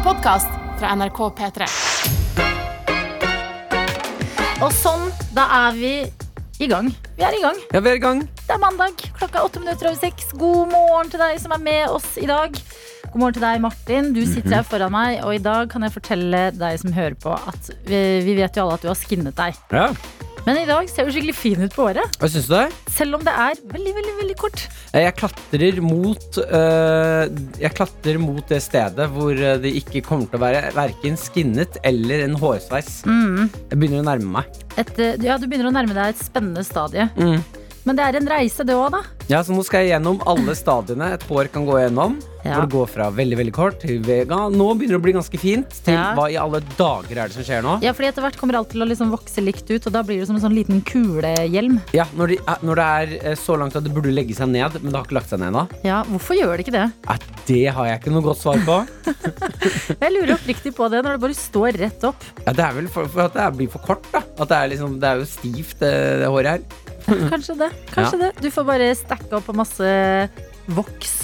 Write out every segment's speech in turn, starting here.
En podkast fra NRK P3. Og sånn, da er vi i gang. Vi er i gang. Ja, vi er i gang. Det er mandag. Klokka er åtte minutter over seks. God morgen til deg som er med oss i dag. God morgen til deg, Martin. Du sitter her foran meg, og i dag kan jeg fortelle deg som hører på, at vi, vi vet jo alle at du har skinnet deg. Ja. Men i dag ser du skikkelig fin ut på håret. Hva syns du det? Selv om det er veldig, veldig, veldig kort. Jeg klatrer mot øh, Jeg klatrer mot det stedet hvor øh, det ikke kommer til å være verken skinnet eller en hårsveis. Jeg begynner å nærme meg. Et, eh, ja, du begynner å nærme deg et spennende stadie. Mm. Men det er en reise, det òg, da. Ja, så Nå skal jeg gjennom alle stadiene et hår kan gå gjennom. Ja. Hvor det går fra veldig veldig kort til vega. Nå begynner det å bli ganske fint. Til Ja. hva i alle dager er det som skjer nå? Ja, fordi etter hvert kommer alt til å liksom vokse likt ut, og da blir det som en sånn liten kulehjelm. Ja, Når, de, eh, når det er eh, så langt at det burde legge seg ned, men det har ikke lagt seg ned ennå. Ja, hvorfor gjør det ikke det? Ja, Det har jeg ikke noe godt svar på. Jeg lurer oppriktig på det når det bare står rett opp. Ja, Det er vel for, for at det blir for kort, da. At det er, liksom, det er jo stivt, det, det håret her. Kanskje det. kanskje det Du får bare stacke opp på masse voks.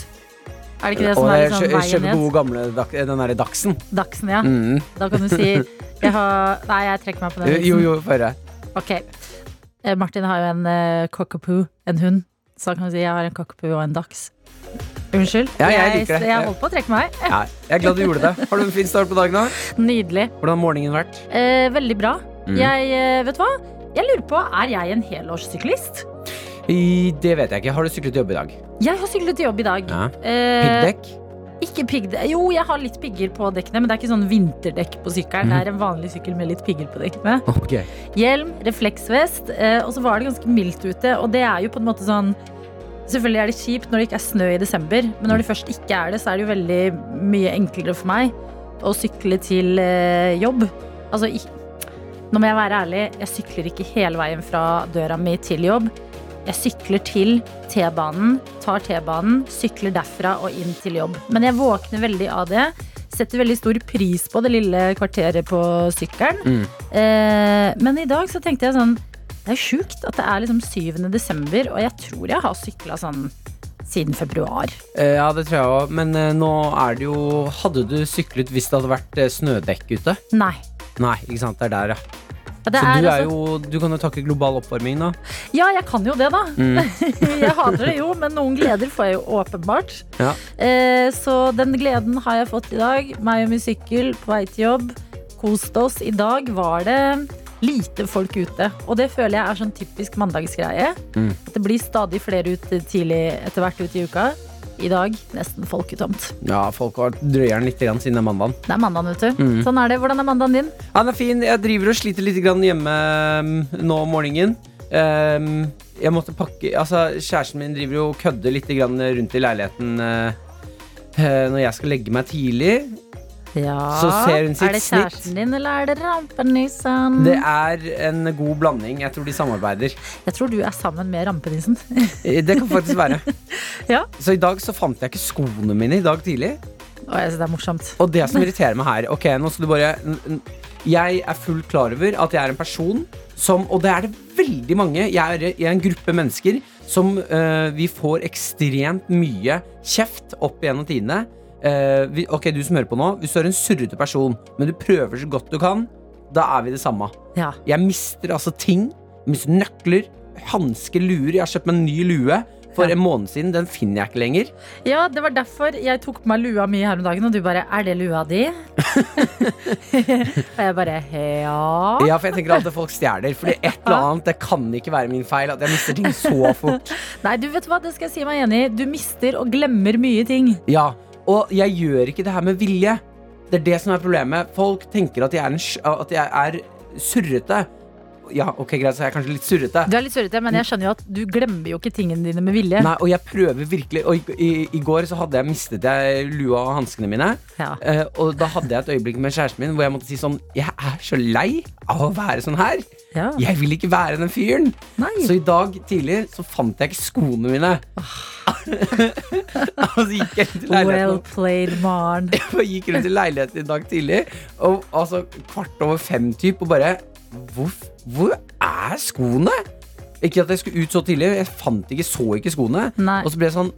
Er det ikke det som Og er jeg liksom veien kjøper Kjøpe gode gamle den derre Dachsen. Dachsen, ja. Mm. Da kan du si jeg har, Nei, jeg trekker meg på den. Jo, jo, få høre. Ok. Eh, Martin har jo en uh, cockapoo, en hund. Så da kan du si jeg har en cockapoo og en dachs. Unnskyld. Ja, jeg liker det. Jeg holdt på å trekke meg. Ja, jeg er glad du gjorde det. Har du en fin start på dagen? da? Nydelig. Hvordan har morgenen vært? Eh, veldig bra. Mm. Jeg, eh, vet du hva? Jeg lurer på, er jeg en helårssyklist? I, det vet jeg ikke. Har du syklet til jobb i dag? Jeg har syklet til jobb i dag. Ja. Eh, Ikke piggdekk. Jo, jeg har litt pigger på dekkene, men det er ikke sånn vinterdekk på sykkelen. Mm. Det er en vanlig sykkel med litt pigger på dekkene. Okay. Hjelm, refleksvest, eh, og så var det ganske mildt ute. Og det er jo på en måte sånn Selvfølgelig er det kjipt når det ikke er snø i desember, men når det først ikke er det, så er det jo veldig mye enklere for meg å sykle til eh, jobb. Altså, i, nå må jeg være ærlig, jeg sykler ikke hele veien fra døra mi til jobb. Jeg sykler til T-banen, tar T-banen, sykler derfra og inn til jobb. Men jeg våkner veldig av det. Setter veldig stor pris på det lille kvarteret på sykkelen. Mm. Eh, men i dag så tenkte jeg sånn Det er sjukt at det er liksom 7. desember, og jeg tror jeg har sykla sånn siden februar. Eh, Ja, det tror jeg òg. Men eh, nå er det jo Hadde du syklet hvis det hadde vært eh, snødekk ute? Nei. Nei, ikke sant. Det er der, ja. Ja, Så du altså- jo Du kan jo takke global oppvarming, da. Ja, jeg kan jo det, da. Mm. jeg hater det jo, men noen gleder får jeg jo åpenbart. Ja. Eh, så den gleden har jeg fått i dag. Meg og min sykkel på vei til jobb. Kost oss. I dag var det lite folk ute. Og det føler jeg er sånn typisk mandagsgreie. Mm. At det blir stadig flere ute tidlig etter hvert ut i uka. I dag nesten folketomt. Ja, folk har drøyer den litt grann siden det er mandag. Det er mandagen, vet du. Mm. Sånn er det. Hvordan er mandagen din? Han er fin. Jeg driver og sliter litt grann hjemme um, nå om morgenen. Um, jeg måtte pakke Altså, kjæresten min driver jo og kødder litt grann rundt i leiligheten uh, når jeg skal legge meg tidlig. Ja. Så ser hun sitt Er det snitt. kjæresten din, eller er det rampenissen? Det er en god blanding. Jeg tror de samarbeider. Jeg tror du er sammen med rampenissen. Eh, Det kan faktisk være. Ja. Så i dag så fant jeg ikke skoene mine i dag tidlig. Og jeg synes det er morsomt. Og det som irriterer meg her Ok, nå skal du bare Jeg er fullt klar over at jeg er en person som Og det er det veldig mange. Jeg er, jeg er en gruppe mennesker som uh, vi får ekstremt mye kjeft opp gjennom tidene. Eh, vi, ok, du som hører på nå. Hvis du er en surrete person, men du prøver så godt du kan, da er vi det samme. Ja. Jeg mister altså ting. Jeg mister nøkler, hansker, luer. Jeg har kjøpt meg en ny lue for Ja. en måned siden. Den finner jeg ikke lenger. ja, det var derfor jeg tok på meg lua mi her om dagen, og du bare 'Er det lua di?' og jeg bare 'Ja'. Ja, for jeg tenker alltid folk stjeler. Fordi et eller annet, det kan ikke være min feil at jeg mister ting så fort. Nei, du vet hva, det skal jeg si meg enig i. Du mister og glemmer mye ting. Ja, Og jeg gjør ikke det her med vilje. Det er det som er problemet. Folk tenker at jeg er, en, at jeg er surrete. Ja, ok, greit, så jeg er kanskje litt surrete. Du er litt surrete, men jeg skjønner jo at du glemmer jo ikke tingene dine med vilje. Nei, og jeg prøver virkelig Og i, i, i går så hadde jeg mistet jeg lua og hanskene mine. Ja. Eh, og da hadde jeg et øyeblikk med kjæresten min hvor jeg måtte si sånn Jeg er så lei av å være sånn her. Ja. Jeg vil ikke være den fyren. Nei. Så i dag tidlig så fant jeg ikke skoene mine. og så gikk jeg til Well played, Maren. Jeg gikk rundt i leiligheten i dag tidlig, og altså kvart over fem typ, og bare Hvor, hvor er skoene? Ikke at jeg skulle ut så tidlig, jeg fant ikke, så ikke skoene. Nei. Og så ble jeg sånn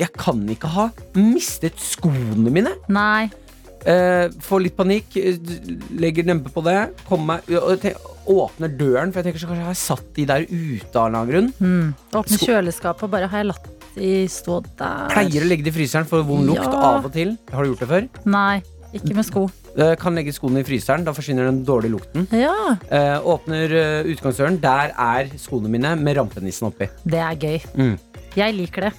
Jeg kan ikke ha mistet skoene mine. Nei. Eh, får litt panikk, legger nempe på det, kommer meg Åpner døren, for jeg tenker så kanskje jeg har satt de der ute av en annen grunn. Mm. Åpner Sko- kjøleskapet og bare har jeg latt de stå der? Pleier å legge det i fryseren for vond lukt Ja. av og til. Har du gjort det før? Nei, ikke med sko. Eh, kan legge skoene i fryseren, da forsvinner den dårlige lukten. Ja, Eh, åpner eh, utgangsdøren, der er skoene mine med rampenissen oppi. det er gøy. Mm. Jeg liker det.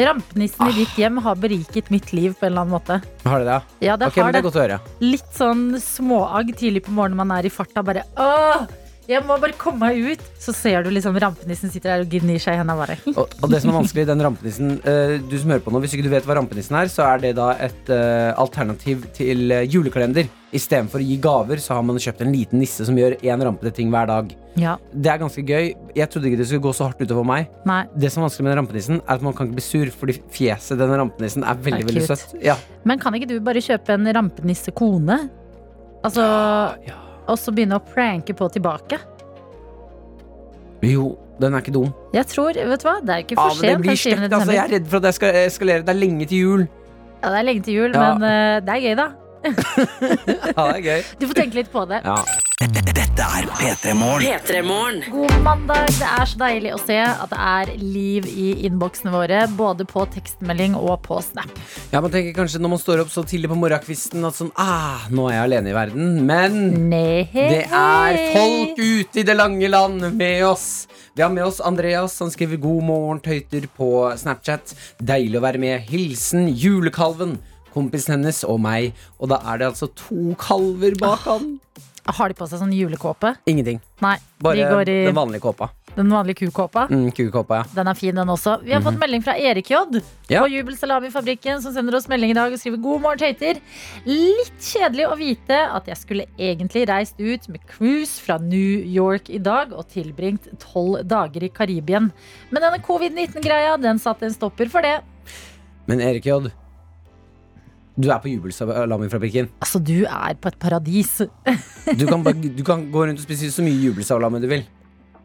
Rampenissen i ditt hjem har beriket mitt liv på en eller annen måte. Har det det? Ja, det okay, har det er godt å høre. Litt sånn småagg tidlig på morgenen man er i farta. Bare åh, jeg må bare komme meg ut. Så ser du liksom rampenissen sitter der og gnir seg i henda. Og, og det som er vanskelig, den rampenissen uh, Du som hører på nå, hvis ikke du vet hva rampenissen er, så er det da et uh, alternativ til uh, julekalender. Istedenfor å gi gaver, så har man kjøpt en liten nisse som gjør én rampete ting hver dag. Ja, Det er ganske gøy. Jeg trodde ikke det skulle gå så hardt utover meg. nei. Det som er vanskelig med den rampenissen, er at man kan ikke bli sur, fordi fjeset denne rampenissen er veldig Er veldig søtt. Ja. Men kan ikke du bare kjøpe en rampenissekone? Altså, ja. Og så begynne å pranke på tilbake? Jo, den er ikke dum. Jeg tror, vet du hva, det er ikke Ja, for men det blir den 7. stygt. Altså, jeg er redd for at det skal eskalere. Det er lenge til jul. Ja, det er lenge til jul, Ja. men uh, det er gøy, da. Ja, det er gøy. Du får tenke litt på det. Ja. Dette er P3 Morgen. God mandag. Det er så deilig å se at det er liv i innboksene våre. Både på tekstmelding og på Snap. ja, man tenker kanskje når man står opp så tidlig på morgenkvisten at sånn Ah, nå er jeg alene i verden. Men Nei, det er folk ute i det lange land med oss. Vi har med oss Andreas. Han skriver 'God morgen, tøyter' på Snapchat. Deilig å være med. Hilsen julekalven. Kompisen hennes og meg. Og da er det altså to kalver bak han. Har de på seg sånn julekåpe? Ingenting. Nei, Bare de går i den vanlige kåpa. den vanlige kukåpa. Mm, Kukåpa, ja. Den er fin, den også. Vi har fått melding fra Erik J. Mhm. Ja. på Jubelsalamifabrikken, som sender oss melding i dag og skriver God morgen, tøyter. Litt kjedelig å vite at jeg skulle egentlig reist ut med cruise fra New York i dag og tilbringt tolv dager i Karibien. Men denne covid-19-greia, den satte en stopper for det. Men Erik J, du er på jubelsalamifabrikken. Altså, du er på et paradis. Du kan, du kan gå rundt og spise så mye jubelsalami du vil.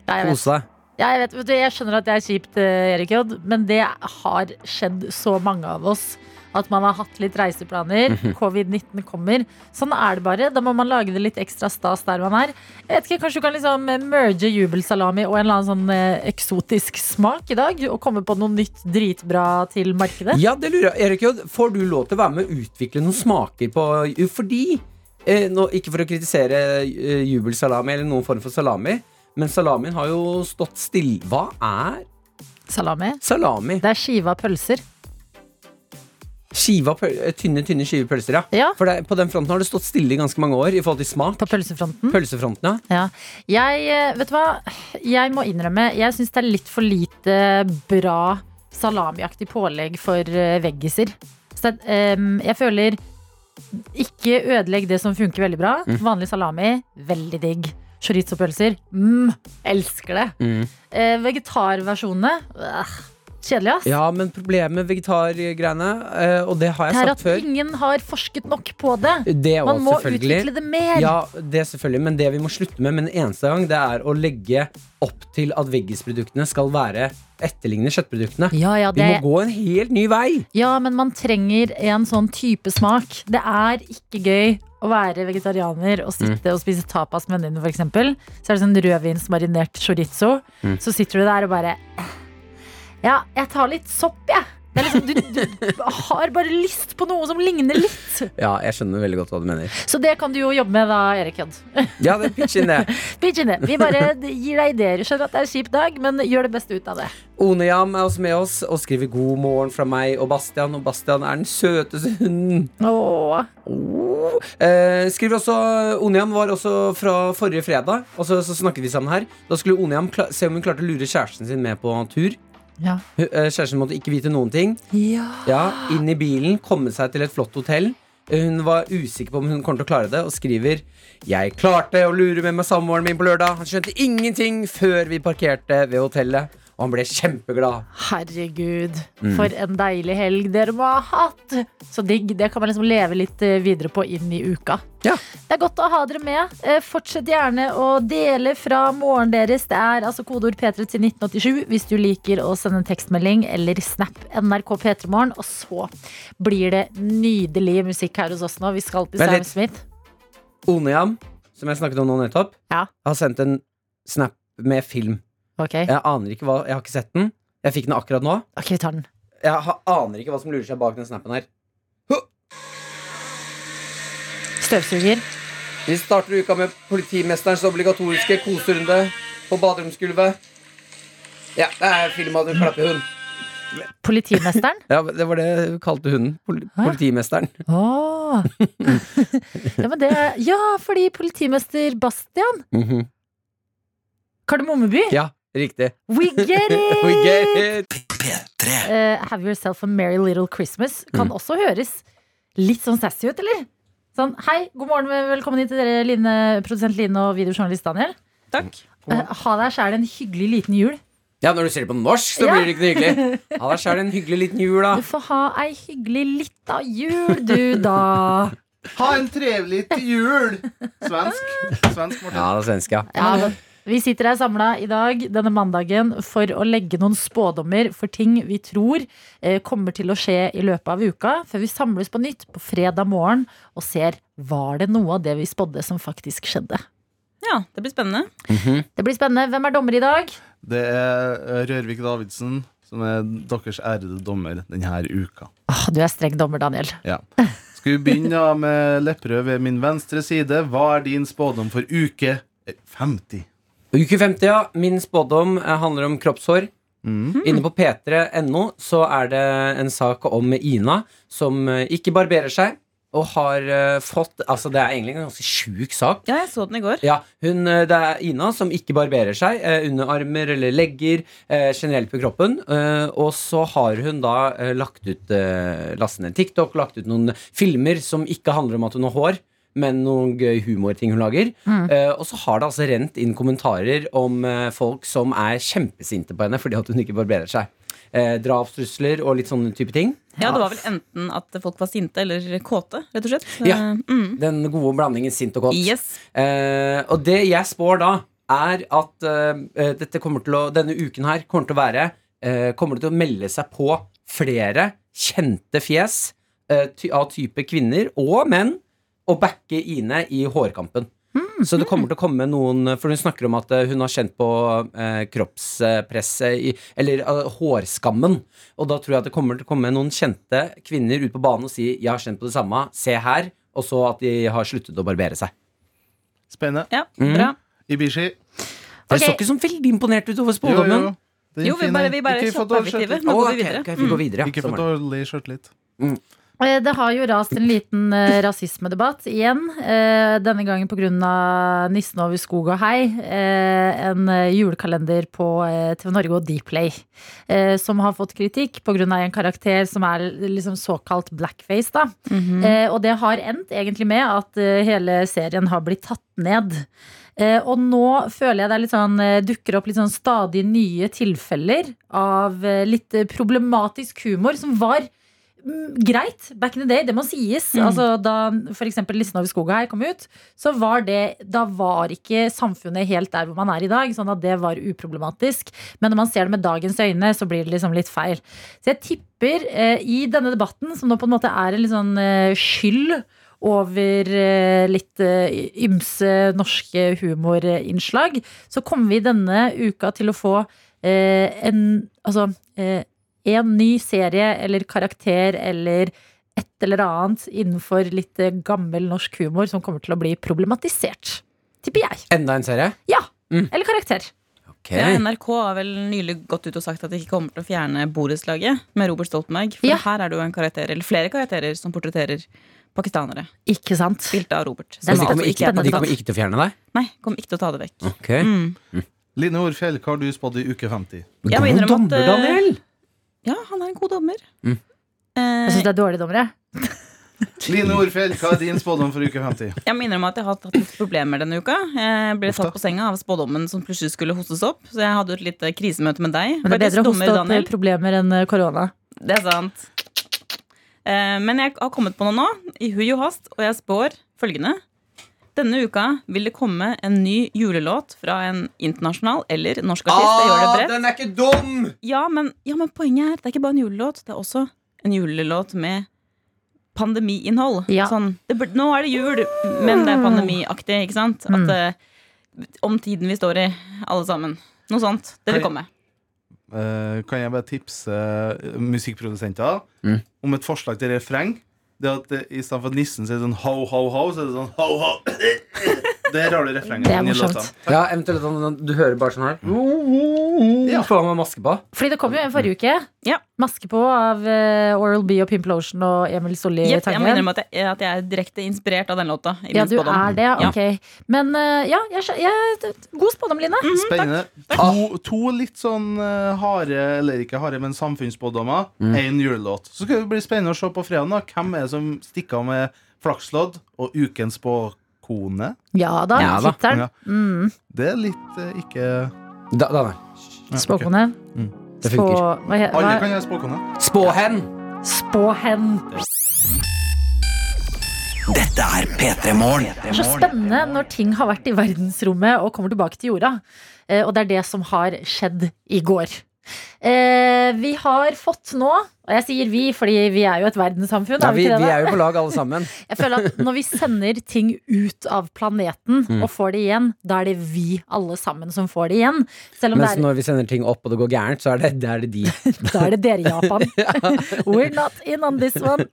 Kose deg. Ja, jeg, vet, vet jeg skjønner at det er kjipt, eh, Erik J, men det har skjedd så mange av oss. At man har hatt litt reiseplaner. Mhm. Covid-19 kommer. Sånn er det bare. Da må man lage det litt ekstra stas der man er. Jeg vet ikke, Kanskje du kan liksom eh, merge jubelsalami og en eller annen sånn eh, eksotisk smak i dag? Og komme på noe nytt dritbra til markedet? Ja, det lurer jeg. Erik J, får du lov til å være med å utvikle noen smaker på Fordi eh, nå, Ikke for å kritisere eh, jubelsalami eller noen form for salami, men salamien har jo stått stille. Hva er Salami? salami? Det er skiva pølser. Skiva eh, Tynne, tynne skivepølser, ja. Ja, For det, på den fronten har det stått stille i ganske mange år i forhold til smak. på pølsefronten. Pølsefronten, ja. Ja. Jeg, eh, vet du hva? Jeg må innrømme, jeg syns det er litt for lite bra salamiaktig pålegg for eh, veggiser. Så em, jeg føler ikke ødelegg det som funker veldig bra. Mm. Vanlig salami, veldig digg. Chorizo-pølser, mm, elsker det. Mm. Uh, vegetarversjonene, øh, kjedelig, ass. Ja, men problemet med vegetargreiene, eh, og det har jeg det er sagt at ingen har forsket nok på det. Det Man må utvikle det mer. Ja, det er selvfølgelig, men det vi må slutte med med en eneste gang, det er å legge opp til at veggisproduktene skal være etterligne kjøttproduktene. Ja, ja, det... Vi må gå en helt ny vei. Ja, men man trenger en sånn type smak. Det er ikke gøy å være vegetarianer og sitte og spise tapas med vennene, f.eks. Så er det sånn rødvinsmarinert chorizo. Mm. Så sitter du der og bare Ja, jeg tar litt sopp, jeg. Det er liksom, du, du har bare lyst på noe som ligner litt. Ja, jeg skjønner veldig godt hva du mener. Så det kan du jo jobbe med da, Erik J. Ja, det er pitch inn det. Pitch inn det. Vi bare gir deg ideer. Skjønner at det er en kjip dag, men gjør det beste ut av det. Onejam er også med oss og skriver 'God morgen' fra meg og Bastian. Og Bastian er den søteste hunden. Åh. Oh. Eh, skriver også Onejam var også fra forrige fredag, og så, så snakket vi sammen her. Da skulle Onejam se om hun klarte å lure kjæresten sin med på tur. Ja. Eh, Kjæresten måtte ikke vite noen ting. ja. Ja, Inn i bilen, komme seg til et flott hotell. Hun var usikker på om hun kommer til å klare det, og skriver Jeg klarte å lure med meg samboeren min på lørdag. Han skjønte ingenting før vi parkerte ved hotellet. Og han ble kjempeglad. Herregud, Mm. for en deilig helg dere må ha hatt! Så digg. Det kan man liksom leve litt eh, videre på inn i uka. Ja. Det er godt å ha dere med. Eh, Fortsett gjerne å dele fra morgenen deres. Det er altså kodeord P3 til 1987 hvis du liker å sende en tekstmelding eller snap NRK P3morgen. Og så blir det nydelig musikk her hos oss nå. Vi skal til Sam. Smith. Onejam, som jeg snakket om nå nettopp, Ja. har sendt en snap med film. Ok, Jeg aner ikke hva Jeg har ikke sett den. Jeg fikk den akkurat nå. ok, vi tar den. Jeg ha- aner ikke hva som lurer seg bak den snappen her. Støvsuger. Vi starter uka med politimesterens obligatoriske koserunde på baderomsgulvet. Ja, det er film av en klappehund. Politimesteren. Ja, det var det hun kalte hunden. Pol Hæ? politimesteren. Oh. ja, men det ja, fordi politimester Bastian Mhm. Kardemommeby. Ja, riktig. We get it! We get it! P3. Eh, have yourself a merry little Christmas kan Mm. også høres litt sånn sassy ut, eller? Sånn, hei, god morgen, velkommen hit til dere, Line, produsent Line og videojournalist Daniel. Takk. Uh, ha deg sjæl en hyggelig liten jul. Ja, når du ser det på norsk, så Ja. blir det ikke noe hyggelig. Ha deg sjæl en hyggelig liten jul, da. Du får ha ei hyggelig lita jul, du, da. Ha en trevlig jul! Svensk. Svensk, Martin. Ja, det er svensk, ja. Ja, men vi sitter her samla i dag denne mandagen for å legge noen spådommer for ting vi tror eh, kommer til å skje i løpet av uka, før vi samles på nytt på fredag morgen og ser var det noe av det vi spådde som faktisk skjedde. Ja, det blir spennende. Det blir spennende. Hvem er dommer i dag? Det er eh, Rørvik Davidsen som er deres ærede dommer denne uka. Åh, du er streng dommer, Daniel. Ja. Skal vi begynne med Lepperød ved min venstre side? Hva er din spådom for uke 50? Uke 50, ja. Min spådom eh, handler om kroppshår. Mm. Inne på p3.no så er det en sak om Ina som eh, ikke barberer seg, og har eh, fått Altså, det er egentlig en ganske sjuk sak. Ja, jeg så den i går. Ja, hun, Det er Ina som ikke barberer seg. Underarmer eller legger. Generelt på kroppen. Eh, og så har hun da lagt ut eh, lastet ned TikTok, lagt ut noen filmer som ikke handler om at hun har hår. Men noen gøy humorting hun lager. Eh, og så har det altså rent inn kommentarer om uh, folk som er kjempesinte på henne fordi at hun ikke barberer seg. Eh, drapstrusler og litt sånne type ting. Ja, Det var vel enten at folk var sinte eller kåte, rett og slett. Ja. Eh, Mm. Den gode blandingen sint og kåt. Yes. Eh, og det jeg spår da, er at eh, dette kommer til å, denne uken her kommer til å være eh, Kommer det til å melde seg på flere kjente fjes eh, av type kvinner og menn og backe Ine i hårkampen. Så det kommer til å komme noen For hun snakker om at eh, hun har kjent på eh, kroppspresset i, Eller uh, hårskammen. Og da tror jeg at det kommer til å komme noen kjente kvinner ut på banen og si 'jeg har kjent på det samme', se her. Og så at de har sluttet å barbere seg. Spennende. Ja, Mm. bra. Ibishi. Dere okay. så ikke sånn veldig imponert ut over Jo, jo. spådommen. Jo, vi bare, vi bare Ikke av litt, Nå Å, går vi videre. vi går videre. ja. Ikke fått å le sjøltillit. Eh, Det har jo rast en liten eh, rasismedebatt igjen. eh, Denne gangen pga. Nissen over skog og hei. eh, En eh, julekalender på eh, TV Norge og Dplay. eh, Som har fått kritikk pga. en karakter som er liksom såkalt blackface. da Mm -hmm. Og det har endt egentlig med at eh, hele serien har blitt tatt ned. Eh, og nå føler jeg det er sånn, eh, dukker opp litt sånn stadig nye tilfeller av eh, litt eh, problematisk humor som var greit back in the day, det må sies. Mm. Altså, da f.eks. Listen over skoga her kom ut, så var det Da var ikke samfunnet helt der hvor man er i dag. Sånn at det var uproblematisk. Men når man ser det med dagens øyne, så blir det liksom litt feil. Så jeg tipper eh, i denne debatten, som nå på en måte er en litt sånn eh, skyld over eh, litt eh, ymse norske humorinnslag, så kommer vi denne uka til å få eh, en Altså en ny serie eller karakter eller et eller annet innenfor litt eh, gammel norsk humor som kommer til å bli problematisert. Tipper jeg. Enda en serie? Ja. Mm. Eller karakter. Ok. Ja, NRK har vel nylig gått ut og sagt at de ikke kommer til å fjerne borettslaget med Robert Stoltenberg. For Ja. her er det jo en karakter, eller flere karakterer som portretterer pakistanere. Ikke sant? Spilt av Robert. Er Så de kommer, altså ikke, de kommer ikke til å fjerne deg? Nei, kommer ikke til å ta det vekk. Ok Mm. Line Orfjell, hva har du spådd i uke 50? Jeg må God innrømme at, dommer, Daniel! Ja, han er en god dommer. Mm. Eh, Jeg syns det er dårlige dommere. Line Orfjell, hva er din spådom for uke 50? Jeg må innrømme at jeg har hatt litt problemer denne uka. Jeg ble Ofte. tatt på senga av spådommen som plutselig skulle hostes opp. Så jeg hadde et lite krisemøte med deg. Men det er bedre å hoste opp Daniel. problemer enn eh, korona. Det er sant. Eh, Men jeg har kommet på noe nå, i hui og hast, og jeg spår følgende. Denne uka vil det komme en ny julelåt fra en internasjonal eller norsk artist. Jeg gjør det Ah, bredt. den er ikke dum! Ja men, ja, men poenget er, det er ikke bare en julelåt. Det er også en julelåt med pandemiinnhold. Ja. Sånn, det, nå er det jul, men det er pandemiaktig. Ikke sant? At mm. Om tiden vi står i, alle sammen. Noe sånt. Det vil komme. Eh, kan jeg bare tipse eh, musikkprodusenter Mm. om et forslag til refreng? Det at det, I stedet for nissen sier sånn ho, ho, ho, så er det sånn ho, Der har du refrenget. Det er morsomt. Ja, eventuelt sånn, du hører bare sånn her. Ja. Får man maske på? Fordi det kom jo en forrige uke. Ja. Maske på av eh, Oral B og Pimplotion og Emil Solli Jepp, jeg må innrømme at jeg, at jeg er direkte inspirert av den låta. Ja, du spådom. er det, Ja. Men eh, ja, jeg, jeg, god spådom, Line. Spennende. To, to litt sånn eh, harde, eller ikke harde, men samfunnsspådommer. Én julelåt. Så skal det bli spennende å se på fredag. Hvem er det som stikker av med flakslodd og ukens spåkone? Ja da, Ja da. tittelen. Ja. Mm. Det er litt eh, ikke Da, da, nei. Ja, ok. Spåkone. Mm. Det funker. Spå- hva he- Alle hva- kan være spåkone. Spåhen! Spåhen. Dette er P3 Morgen. Det er så spennende når ting har vært i verdensrommet og kommer tilbake til jorda. Eh, Og det er det som har skjedd i går. Eh, vi har fått nå, og jeg sier vi fordi vi er jo et verdenssamfunn, Ja, er vi vi, vi er jo på lag alle sammen. Jeg føler at når vi sender ting ut av planeten Mm. og får det igjen, da er det vi alle sammen som får det igjen. Selv Mens det er, når vi sender ting opp og det går gærent, så er det, det, er det de. da er det dere i Japan. We're not in on this one.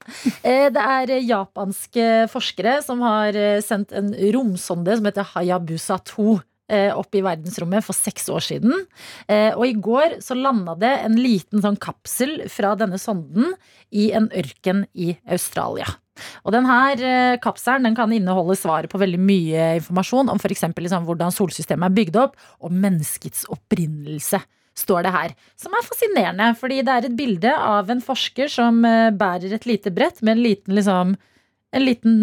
Eh, Det er eh, japanske forskere som har eh, sendt en romsonde som heter Hayabusa 2 eh, opp i verdensrommet for seks år siden. Eh, Og i går så landa det en liten sånn kapsel fra denne sonden i en ørken i Australia. Og denne eh, kapselen den kan inneholde svaret på veldig mye informasjon om f.eks. Liksom, hvordan solsystemet er bygd opp, og menneskets opprinnelse. Står det her. Som er fascinerende, fordi det er et bilde av en forsker som eh, bærer et lite brett med en liten liksom En liten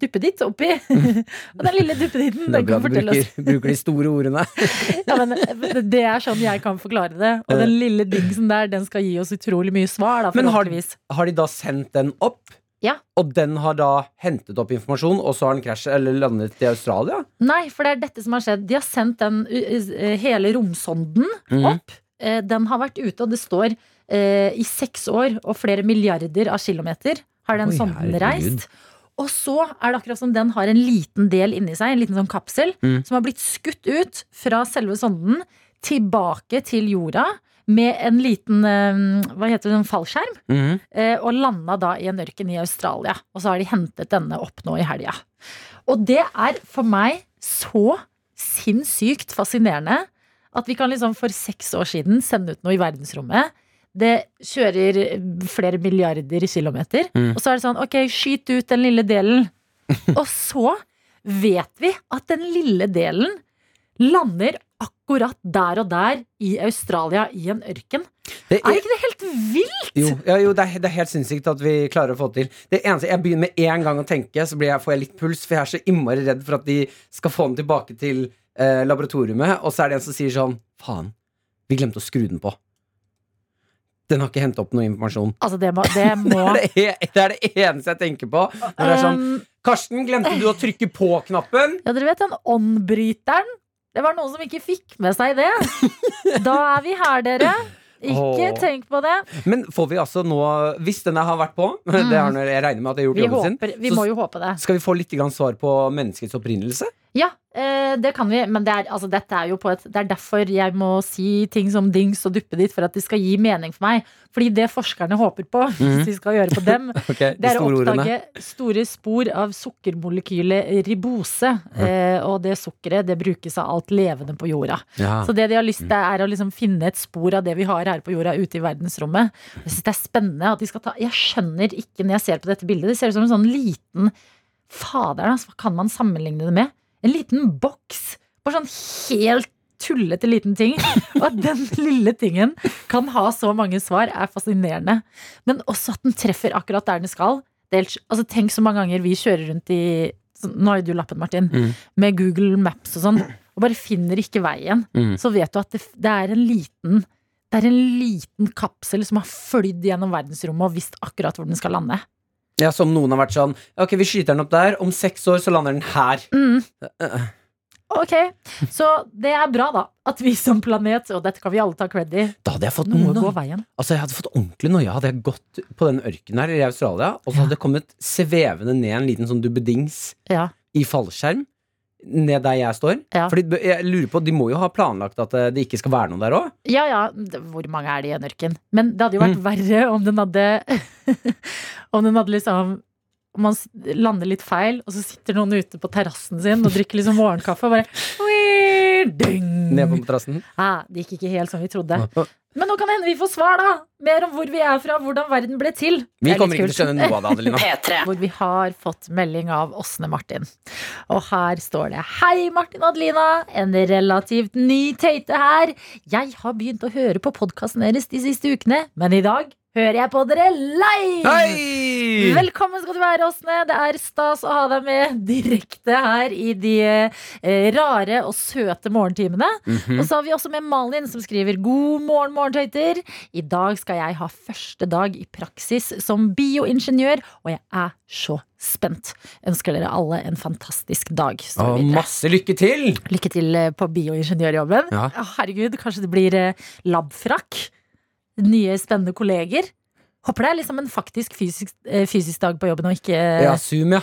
duppeditt oppi. og den lille duppeditten, den kan fortelle bruker, oss bruker, de store ordene. ja, men eh, Det er sånn jeg kan forklare det. Og den lille dingsen der, den skal gi oss utrolig mye svar. Da, Men har- Har de da sendt den opp? Ja. Og den har da hentet opp informasjon, og så har den krasjet eller landet i Australia? Nei, for det er dette som har skjedd. De har sendt den uh, hele romsonden mm. opp. Eh, Den har vært ute, og det står eh, i seks år og flere milliarder av kilometer har den Oi, sonden herregud. Og så er det akkurat som den har en liten del inni seg, en liten sånn kapsel, Mm. som har blitt skutt ut fra selve sonden tilbake til jorda med en liten eh, hva heter det, en fallskjerm. Mhm. eh, Og landa da i en ørken i Australia. Og så har de hentet denne opp nå i helga. Og det er for meg så sinnssykt fascinerende at vi kan liksom for seks år siden sende ut noe i verdensrommet. Det kjører flere milliarder kilometer. Mm. Og så er det sånn, ok, skyt ut den lille delen. og så vet vi at den lille delen lander akkurat der og der i Australia i en ørken. Det Er ikke det helt vilt? Jo, ja, jo det, er, det er helt sinnssykt at vi klarer å få det til. Det eneste, Jeg begynner med en gang å tenke, så blir jeg, får jeg litt puls, for jeg er så innmari redd for at de skal få den tilbake til eh, laboratoriet, og så er det en som sier sånn Faen, vi glemte å skru den på. Den har ikke hentet opp noe informasjon. Altså, det må, det må Det er det, det er det eneste jeg tenker på. Når det er sånn Um, Karsten, glemte du å trykke på-knappen? Ja, dere vet den åndbryteren? Det var noen som ikke fikk med seg det. Da er vi her, dere. Ikke Åh. tenk på det. Men får vi altså nå Hvis denne har vært på, det har når jeg regner med at jeg har gjort Vi, jobben sin, vi må jo håpe det. skal vi få litt svar på menneskets opprinnelse? Ja, eh, det kan vi. Men det er, altså, dette er jo på et, det er derfor jeg må si ting som dings og duppe ditt, for at det skal gi mening for meg. Fordi det forskerne håper på, hvis vi skal gjøre på dem, okay, det er å oppdage store spor av sukkermolekylet ribose. Eh, og det sukkeret det brukes av alt levende på jorda. Ja. Så det de har lyst til, er å liksom finne et spor av det vi har her på jorda, ute i verdensrommet. Jeg synes det er spennende at de skal ta Jeg skjønner ikke når jeg ser på dette bildet. Det ser ut som en sånn liten Fader, altså, hva kan man sammenligne det med? En liten boks. Bare sånn helt tullete liten ting. Og at den lille tingen kan ha så mange svar, er fascinerende. Men også at den treffer akkurat der den skal. Er altså, tenk så mange ganger vi kjører rundt i så, Nå har du lappen, Martin. Mm. Med Google Maps og sånn. Og bare finner ikke veien. Mm. Så vet du at det, det er en liten det er en liten kapsel som har flydd gjennom verdensrommet og visst akkurat hvor den skal lande. Ja, Som noen har vært sånn Ok, vi skyter den opp der. Om seks år så lander den her. Mm. Ok, Så det er bra, da. At vi som planet, og dette kan vi alle ta cred i, Da hadde jeg fått noe gå veien. Altså, jeg hadde fått ordentlig noia. Hadde jeg gått på den ørkenen her i Australia, og så hadde det kommet svevende ned en liten sånn dubbedings Ja. i fallskjerm ned der jeg står. Ja. Fordi jeg lurer på, De må jo ha planlagt at eh, det ikke skal være noe der òg? Ja ja, hvor mange er det i en ørken? Men det hadde jo vært verre om den hadde Om den hadde liksom om man lander litt feil, og så sitter noen ute på terrassen sin og drikker liksom morgenkaffe og bare ding. Ned på terrassen? ah, Det gikk ikke helt som vi trodde. Men nå kan det hende vi får svar, da! Mer om hvor vi er fra, hvordan verden ble til. Vi er kommer ikke til å skjønne noe av det, Adelina. hvor vi har fått melding av Åsne Martin. Og her står det Hei, Martin og Adelina. En relativt ny tøyte her. Jeg har begynt å høre på podkasten deres de siste ukene, men i dag hører jeg på dere live! Hei! Velkommen skal du være, Åsne. Det er stas å ha deg med direkte her i de eh, rare og søte morgentimene. Mhm. Og så har vi også med Malin som skriver God morgen, morgentøyter. I dag skal jeg ha første dag i praksis som bioingeniør, og jeg er så spent. Ønsker dere alle en fantastisk dag. Og masse lykke til! Lykke til eh, på bioingeniørjobben. Ja. Herregud, kanskje det blir eh, labfrakk. Nye, spennende kolleger. Håper det er liksom en faktisk fysisk, eh, fysisk dag på jobben, og ikke Ja, Zoom, ja.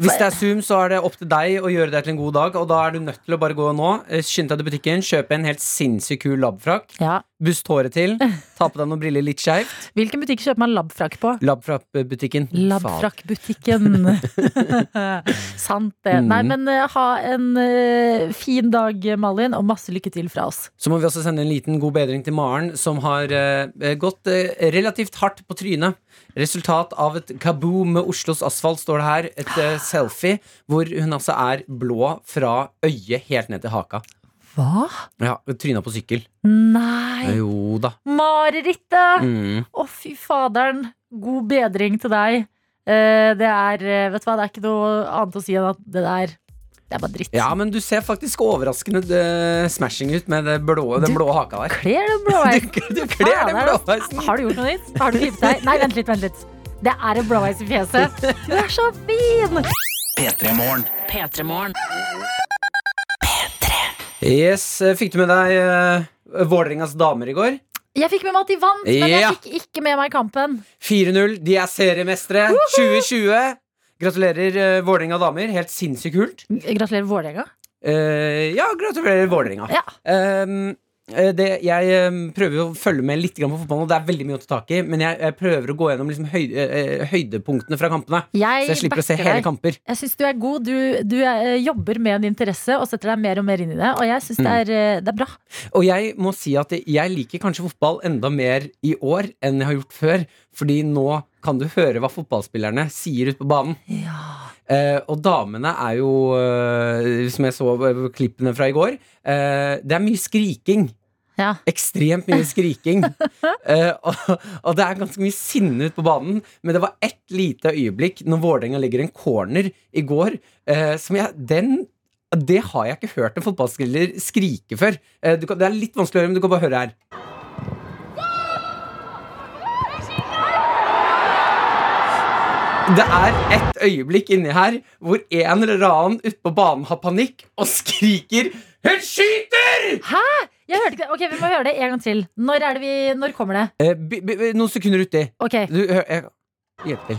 Hvis det er Zoom, så er det opp til deg å gjøre det til en god dag. Og da er du nødt til å bare gå nå, eh, skynde deg til butikken, kjøpe en helt sinnssykt kul labfrakk, Ja. Bust håret til, ta på deg noen briller litt skeivt. Hvilken butikk kjøper man labfrakk på? Labfrakkbutikken. Labfrakkbutikken. Sant det. Mm. Nei, men eh, ha en eh, fin dag, Malin, og masse lykke til fra oss. Så må vi også sende en liten god bedring til Maren, som har uh, gått uh, relativt hardt på trynet. Resultat av et kaboom med Oslos asfalt, står det her. Et uh, selfie hvor hun altså er blå fra øyet helt ned til haka. Hva? Ja, Tryna på sykkel. Nei! Jo da. Marerittet! Mm. Å, fy faderen. God bedring til deg. Eh, det er eh, Vet du hva, det er ikke noe annet å si enn at det der Det er bare dritt. Ja, men du ser faktisk overraskende eh, smashing ut med det blå, den blå haka der. Kler du Du, blåveis? du kler den blåveisen. Har du gjort noe nytt? Har du klippet deg? Nei, vent litt, vent litt. Det er en blåveis i fjeset. Du er så fin! P3 Morgen. P3morgen. Yes, eh, Fikk du med deg uh, Vålerengas damer i går? Jeg fikk med meg at de vant, men jeg fikk ikke med meg kampen. 4-0. De er seriemestere 2020. Gratulerer, uh, Vålerenga damer. Helt sinnssykt kult. Gratulerer, Vålerenga. Uh, ja, gratulerer, Vålerenga. Ja. Um, det, jeg eh, prøver å følge med litt på fotballen, og det er veldig mye å ta tak i. Men jeg, jeg prøver å gå gjennom liksom høy, eh, høydepunktene fra kampene. Jeg, Så jeg slipper å se hele deg. kamper. Jeg syns du er god. Du, du er, jobber med en interesse og setter deg mer og mer inn i det. Og jeg syns det, er, eh, det er bra. Og jeg må si at jeg liker kanskje fotball enda mer i år enn jeg har gjort før. Fordi nå kan du høre hva fotballspillerne sier ute på banen. Eh, og damene er jo, uh, som jeg så eh, klippene fra i går, uh, det er mye skriking. Ja. Ekstremt mye skriking. uh, og, og det er ganske mye sinne ute på banen. Men det var ett lite øyeblikk når Vålerenga legger en corner i går, uh, som jeg Den det har jeg ikke hørt en fotballspiller skrike før. Uh, Du kan, det er litt vanskelig å høre, men du kan bare høre her. Det er et øyeblikk inni her hvor en eller annen ute på banen har panikk og skriker 'Hun skyter!' Hæ? Jeg hørte ikke det. Ok, Vi må høre det en gang til. Når, er det vi, når kommer det? Eh, b b noen sekunder uti. Ok, Du, hør, jeg, hjelp til.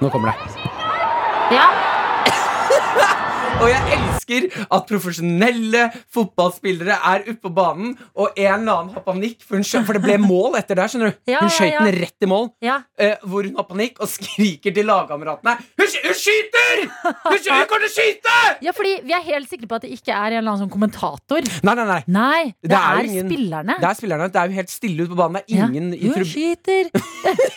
Nå kommer det. ja Og jeg elsker at profesjonelle fotballspillere er ute på banen, og en eller annen har panikk, for, hun skjø- for det ble mål etter der. skjønner du Ja, Hun skøyt den ja. rett i mål, Ja, uh, hvor hun har panikk og skriker til lagkameratene hun, hun skyter! Hun, sky- hun kommer til å skyte! ja, fordi vi er helt sikre på at det ikke er en eller annen sånn kommentator. Nei, nei, nei. Nei, det, Det er er, ingen- spillerne. Det er spillerne. Det er jo helt stille ute på banen. Det er ingen ja. Hun skyter.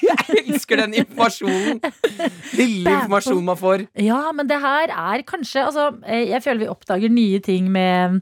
Jeg elsker den informasjonen. Lille informasjonen man får. Ja, men det her er kanskje altså, eh, Jeg føler vi oppdager nye ting med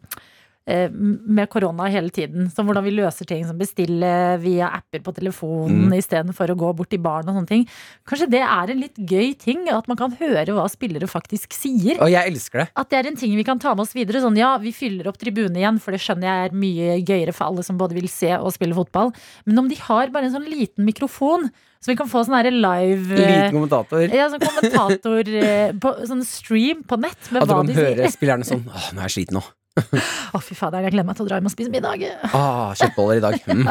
eh, med korona hele tiden. Som hvordan vi løser ting som bestille via apper på telefonen Mm. istedenfor å gå bort til barn og sånne ting. Kanskje det er en litt gøy ting, at man kan høre hva spillere faktisk sier. Og jeg elsker det. At det er en ting vi kan ta med oss videre. Sånn, ja, vi fyller opp tribunen igjen, for det skjønner jeg er mye gøyere for alle som både vil se og spille fotball. Men om de har bare en sånn liten mikrofon, så vi kan få sånn live eh, Liten kommentator. ja, sånn kommentator eh, på sånn stream på nett med At du hva kan de høre sier. spillerne sånn Åh, nå er jeg sliten nå. Å, fy fader, jeg gleder meg til å dra hjem og spise middag. Ah, kjøttboller i dag. Mm.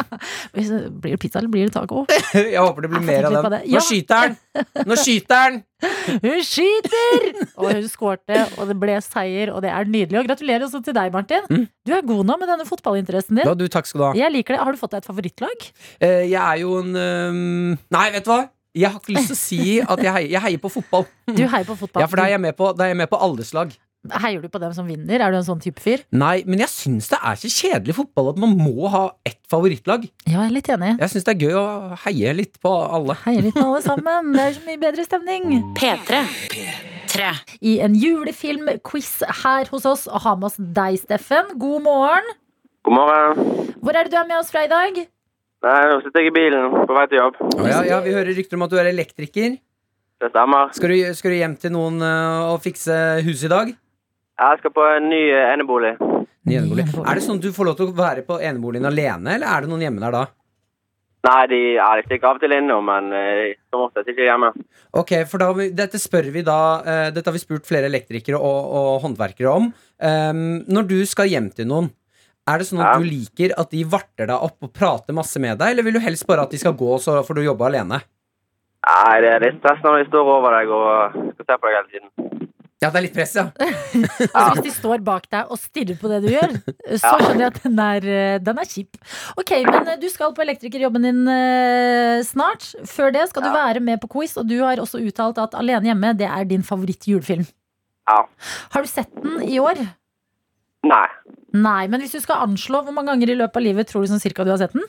Blir det pizza eller blir det taco? Jeg håper det blir mer av det. Nå skyter han! Nå skyter han! Hun skyter! Og hun skårte, og det ble seier, og det er nydelig. Og gratulerer også til deg, Martin. Mm. Du er god nå med denne fotballinteressen din. Ja, du, takk skal du ha. Jeg liker det. Har du fått deg et favorittlag? Eh, jeg er jo en øhm, Nei, vet du hva? Jeg har ikke lyst til å si at jeg heier, jeg heier på fotball. Du heier på fotball. Ja, for da er jeg med på, er jeg med på alles lag. Heier du på dem som vinner? Er du en sånn type fyr? Nei, men jeg syns det er så kjedelig fotball at man må ha ett favorittlag. Ja, jeg er litt enig. Jeg syns det er gøy å heie litt på alle. Heie litt på alle sammen. Det er så mye bedre stemning. P3. Tre. I en julefilmquiz her hos oss, og har med oss deg, Steffen. God morgen. God morgen. Hvor er det du er med oss fra i dag? Nei, nå sitter jeg i bilen på vei til jobb. Ja, ja, Vi hører rykter om at du er elektriker. Det stemmer. Skal du, skal du hjem til noen øh, og fikse huset i dag? Jeg skal på en ny eh, enebolig. Ny enebolig. Er det sånn du får lov til å være på eneboligen alene, eller er det noen hjemme der da? Nei, de, er ikke av og til innom, men eh, som oftest ikke hjemme. Ok, for da, Dette spør vi da uh, Dette har vi spurt flere elektrikere og, og håndverkere om. Um, når du skal hjem til noen, er det sånn at Ja. du liker at de varter deg opp og prater masse med deg, eller vil du helst bare at de skal gå, så får du jobbe alene? Nei, det er litt stress når de står over deg og skal se på deg hele tiden. Ja, det er litt press, ja. Altså Hvis de står bak deg og stirrer på det du gjør, så skjønner jeg at den er, eh, den er kjip. Ok, men eh, du skal på elektrikerjobben din uh, snart. Før det skal du være med på quiz, og du har også uttalt at Alene hjemme det er din favoritt-julefilm. Ja. Har du sett den i år? Nei. Nei, men hvis du skal anslå hvor mange ganger i løpet av livet tror du sånn cirka du har sett den?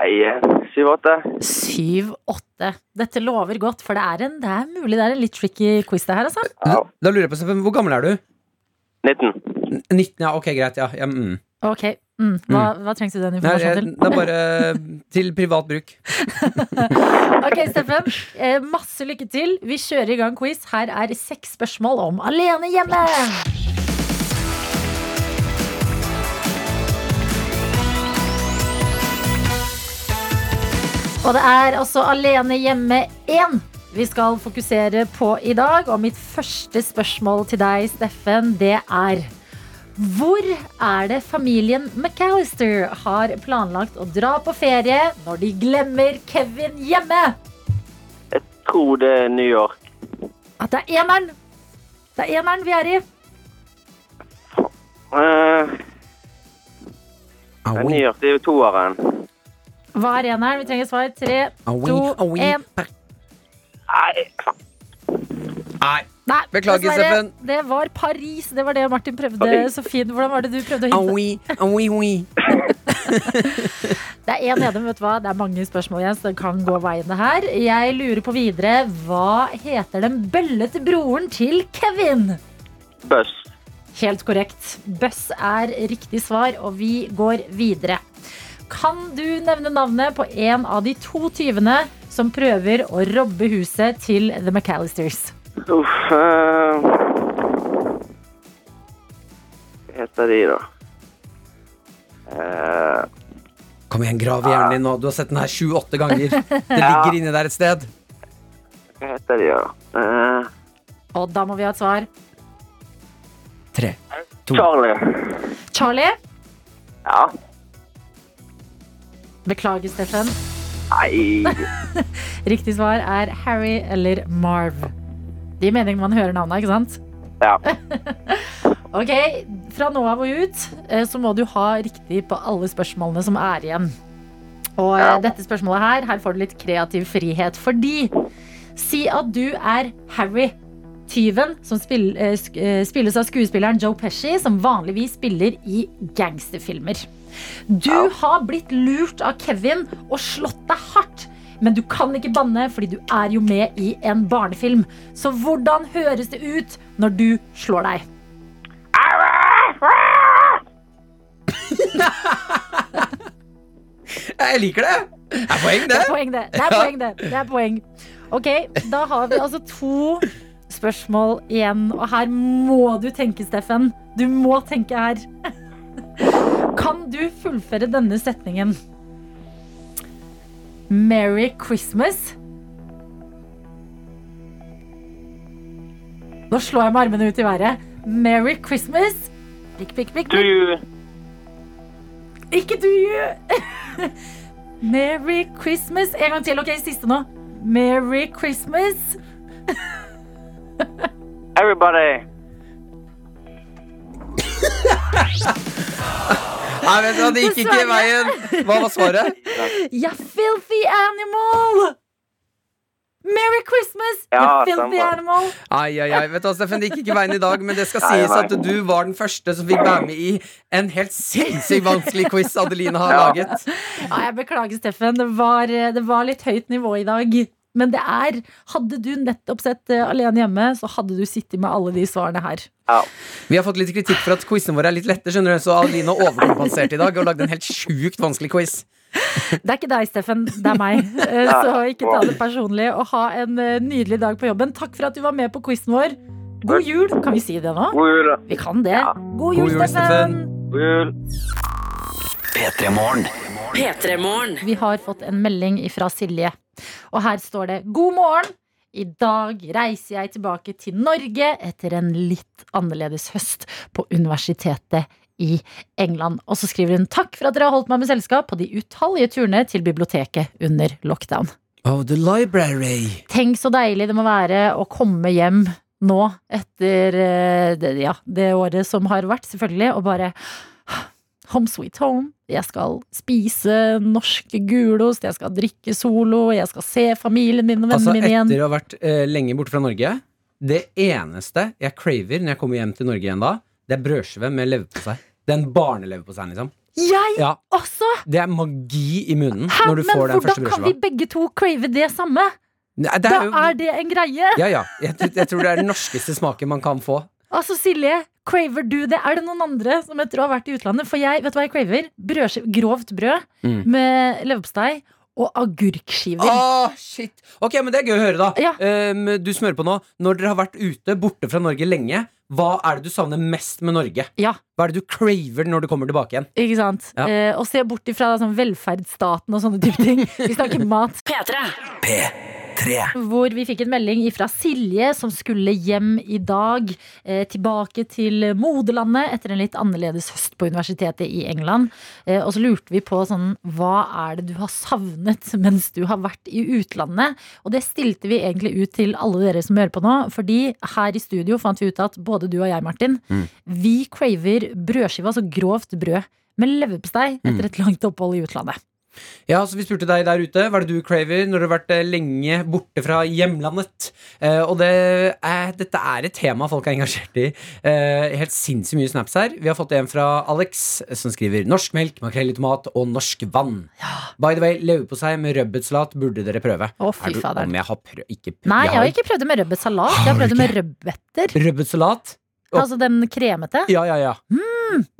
Eh, syv-åtte. Syv-åtte. Dette lover godt, for det er, en, det er mulig det er en litt tricky quiz det her, altså. Da, Da lurer jeg på, hvor gammel er du? 19. 19, ja, ok, greit, ja. ja mm. Ok, mm. hva, hva trengte du den informasjonen til? det er bare til privat bruk. Ok, Steffen. Eh, masse lykke til. Vi kjører i gang quiz. Her er seks spørsmål om alene hjemme. Og det er altså Alene hjemme 1 vi skal fokusere på i dag. Og mitt første spørsmål til deg, Steffen, det er Hvor er det familien McAllister har planlagt å dra på ferie når de glemmer Kevin hjemme? Jeg tror det er New York. At det er eneren! Det er eneren vi er i. Uh, det er New York, det er jo toeren. Hva er eneren? Vi trenger svar. Tre, to, én. Nei. Nei. Beklager. Steffen. Det var Paris. Det var det Martin prøvde. Så fint. Hvordan var det du prøvde å hinte? Aui. Det er én nede, vet du hva. Det er mange spørsmål igjen, så det kan gå veiene her. Jeg lurer på videre. Hva heter den bøllete broren til Kevin? Buss. Helt korrekt. Buss er riktig svar, og vi går videre. Kan du nevne navnet på en av de to tyvene som prøver å robbe huset til The McAllisters? Uff. eh, Hva heter de, da? Uh, Kom igjen, grav i hjernen din nå. Du har sett den her sju-åtte ganger. Det ligger inni der et sted. hva heter de, da? Uh, Og da må vi ha et svar. Tre. To. Charlie. Charlie. Ja. Beklager, Steffen. Nei Riktig svar er Harry eller Marv. Det gir mening når man hører navnet, ikke sant? Ja. Ok, Fra nå av og ut eh, så må du ha riktig på alle spørsmålene som er igjen. Og eh, Ja. dette spørsmålet her, her får du litt kreativ frihet. Fordi Si at du er Harry. Tyven som eh, spilles av skuespilleren Joe Pesci, som vanligvis spiller i gangsterfilmer. Du har blitt lurt av Kevin og slått deg hardt. Men du kan ikke banne, fordi du er jo med i en barnefilm. Så hvordan høres det ut når du slår deg? Jeg liker det! Det er poeng, Det det. er poeng, det. Det er poeng, det. det er poeng. Ok, da har vi altså to spørsmål igjen. Og her må du tenke, Steffen. Du må tenke her. Kan du fullføre denne setningen? Merry Christmas. Nå slår jeg med armene ut i været. Merry Christmas. Prikk, prikk, prikk. Do you Ikke do you. Merry Christmas. En gang til. Ok, siste nå. Merry Christmas. Everybody. Nei, vet du hva, det gikk ikke i veien. Hva var svaret? You filthy animal. Merry Christmas, Ja, you filthy animal. Ai, ai, ai, vet du hva, Steffen, det gikk ikke veien i dag, men det skal Nei, sies nei. at du var den første som fikk være med i en helt sinnssykt vanskelig quiz Adeline har Ja. laget. Ja, jeg beklager, Steffen. Det var, det var litt høyt nivå i dag. Men det er Hadde du nettopp sett eh, Alene hjemme, så hadde du sittet med alle de svarene her. Ja. Vi har fått litt kritikk for at quizene våre er litt lette, skjønner du, så Adeline overkompenserte overkompensert i dag og lagde en helt sjukt vanskelig quiz. Det er ikke deg, Steffen. Det er meg. Eh, Så ikke ta det personlig. Og ha en eh, nydelig dag på jobben. Takk for at du var med på quizen vår. God jul. Kan vi si det nå? God jul. Vi kan det. God jul, God jul, Steffen. God jul. P3morgen. Vi har fått en melding fra Silje. Og her står det God morgen. I dag reiser jeg tilbake til Norge etter en litt annerledes høst på universitetet i England. Og så skriver hun takk for at dere har holdt meg med selskap på de utallige turene til biblioteket under lockdown. Oh, the library. Tenk så deilig det må være å komme hjem nå etter eh, ja, det året som har vært, selvfølgelig, og bare Home sweet home. Jeg skal spise norsk gulost, jeg skal drikke solo, jeg skal se familien min og vennene Altså, mine igjen. etter å ha vært eh, lenge borte fra Norge, det eneste jeg craver når jeg kommer hjem til Norge igjen da, det er brødskive med leverpostei. Den barneleverposteien, liksom. Jeg Ja, også! det er magi i munnen Hæ, når du men får den første hvordan kan vi begge to crave det samme? Nei, det Da er jo- er det en greie! Ja, ja. Jeg, tror- jeg tror det er den norskeste smaken man kan få. Altså, Silje, craver du det? Er det noen andre som jeg tror har vært i utlandet? For jeg, vet du hva jeg craver? Brød, grovt brød Mm. med leverpostei og agurkskiver. Oh, shit Ok, men det er gøy å høre, da. Ja. Um, du smører på nå. Når dere har vært ute, borte fra Norge lenge, hva er det du savner mest med Norge? Ja. Hva er det du craver når du kommer tilbake igjen? Ikke sant? Ja. Eh, og se bort ifra sånn velferdsstaten og sånne type ting. Vi snakker mat. P3. P3. Hvor vi fikk en melding fra Silje som skulle hjem i dag. Eh, tilbake til moderlandet etter en litt annerledes høst på universitetet i England. Eh, og så lurte vi på sånn Hva er det du har savnet mens du har vært i utlandet? Og det stilte vi egentlig ut til alle dere som hører på nå. Fordi her i studio fant vi ut at både du og jeg, Martin, vi craver brødskive, altså grovt brød. Med leverpostei etter et langt opphold i utlandet. Ja, så Vi spurte deg der ute hva er det du craver når du har vært eh, lenge borte fra hjemlandet. Eh, og det er, dette er et tema folk er engasjert i. Eh, helt sinnssykt mye snaps her. Vi har fått en fra Alex som skriver norsk melk, makrell i tomat og norsk vann. By the way, leverpostei med rødbetsalat burde dere prøve. Å, fy du- faderen. Om jeg har prøvd ikke prøvd Nei, jeg har ikke prøvd det med rødbetsalat. Jeg har prøvd det med rødbeter. Rødbetsalat? Altså den kremete. Ja, ja, ja.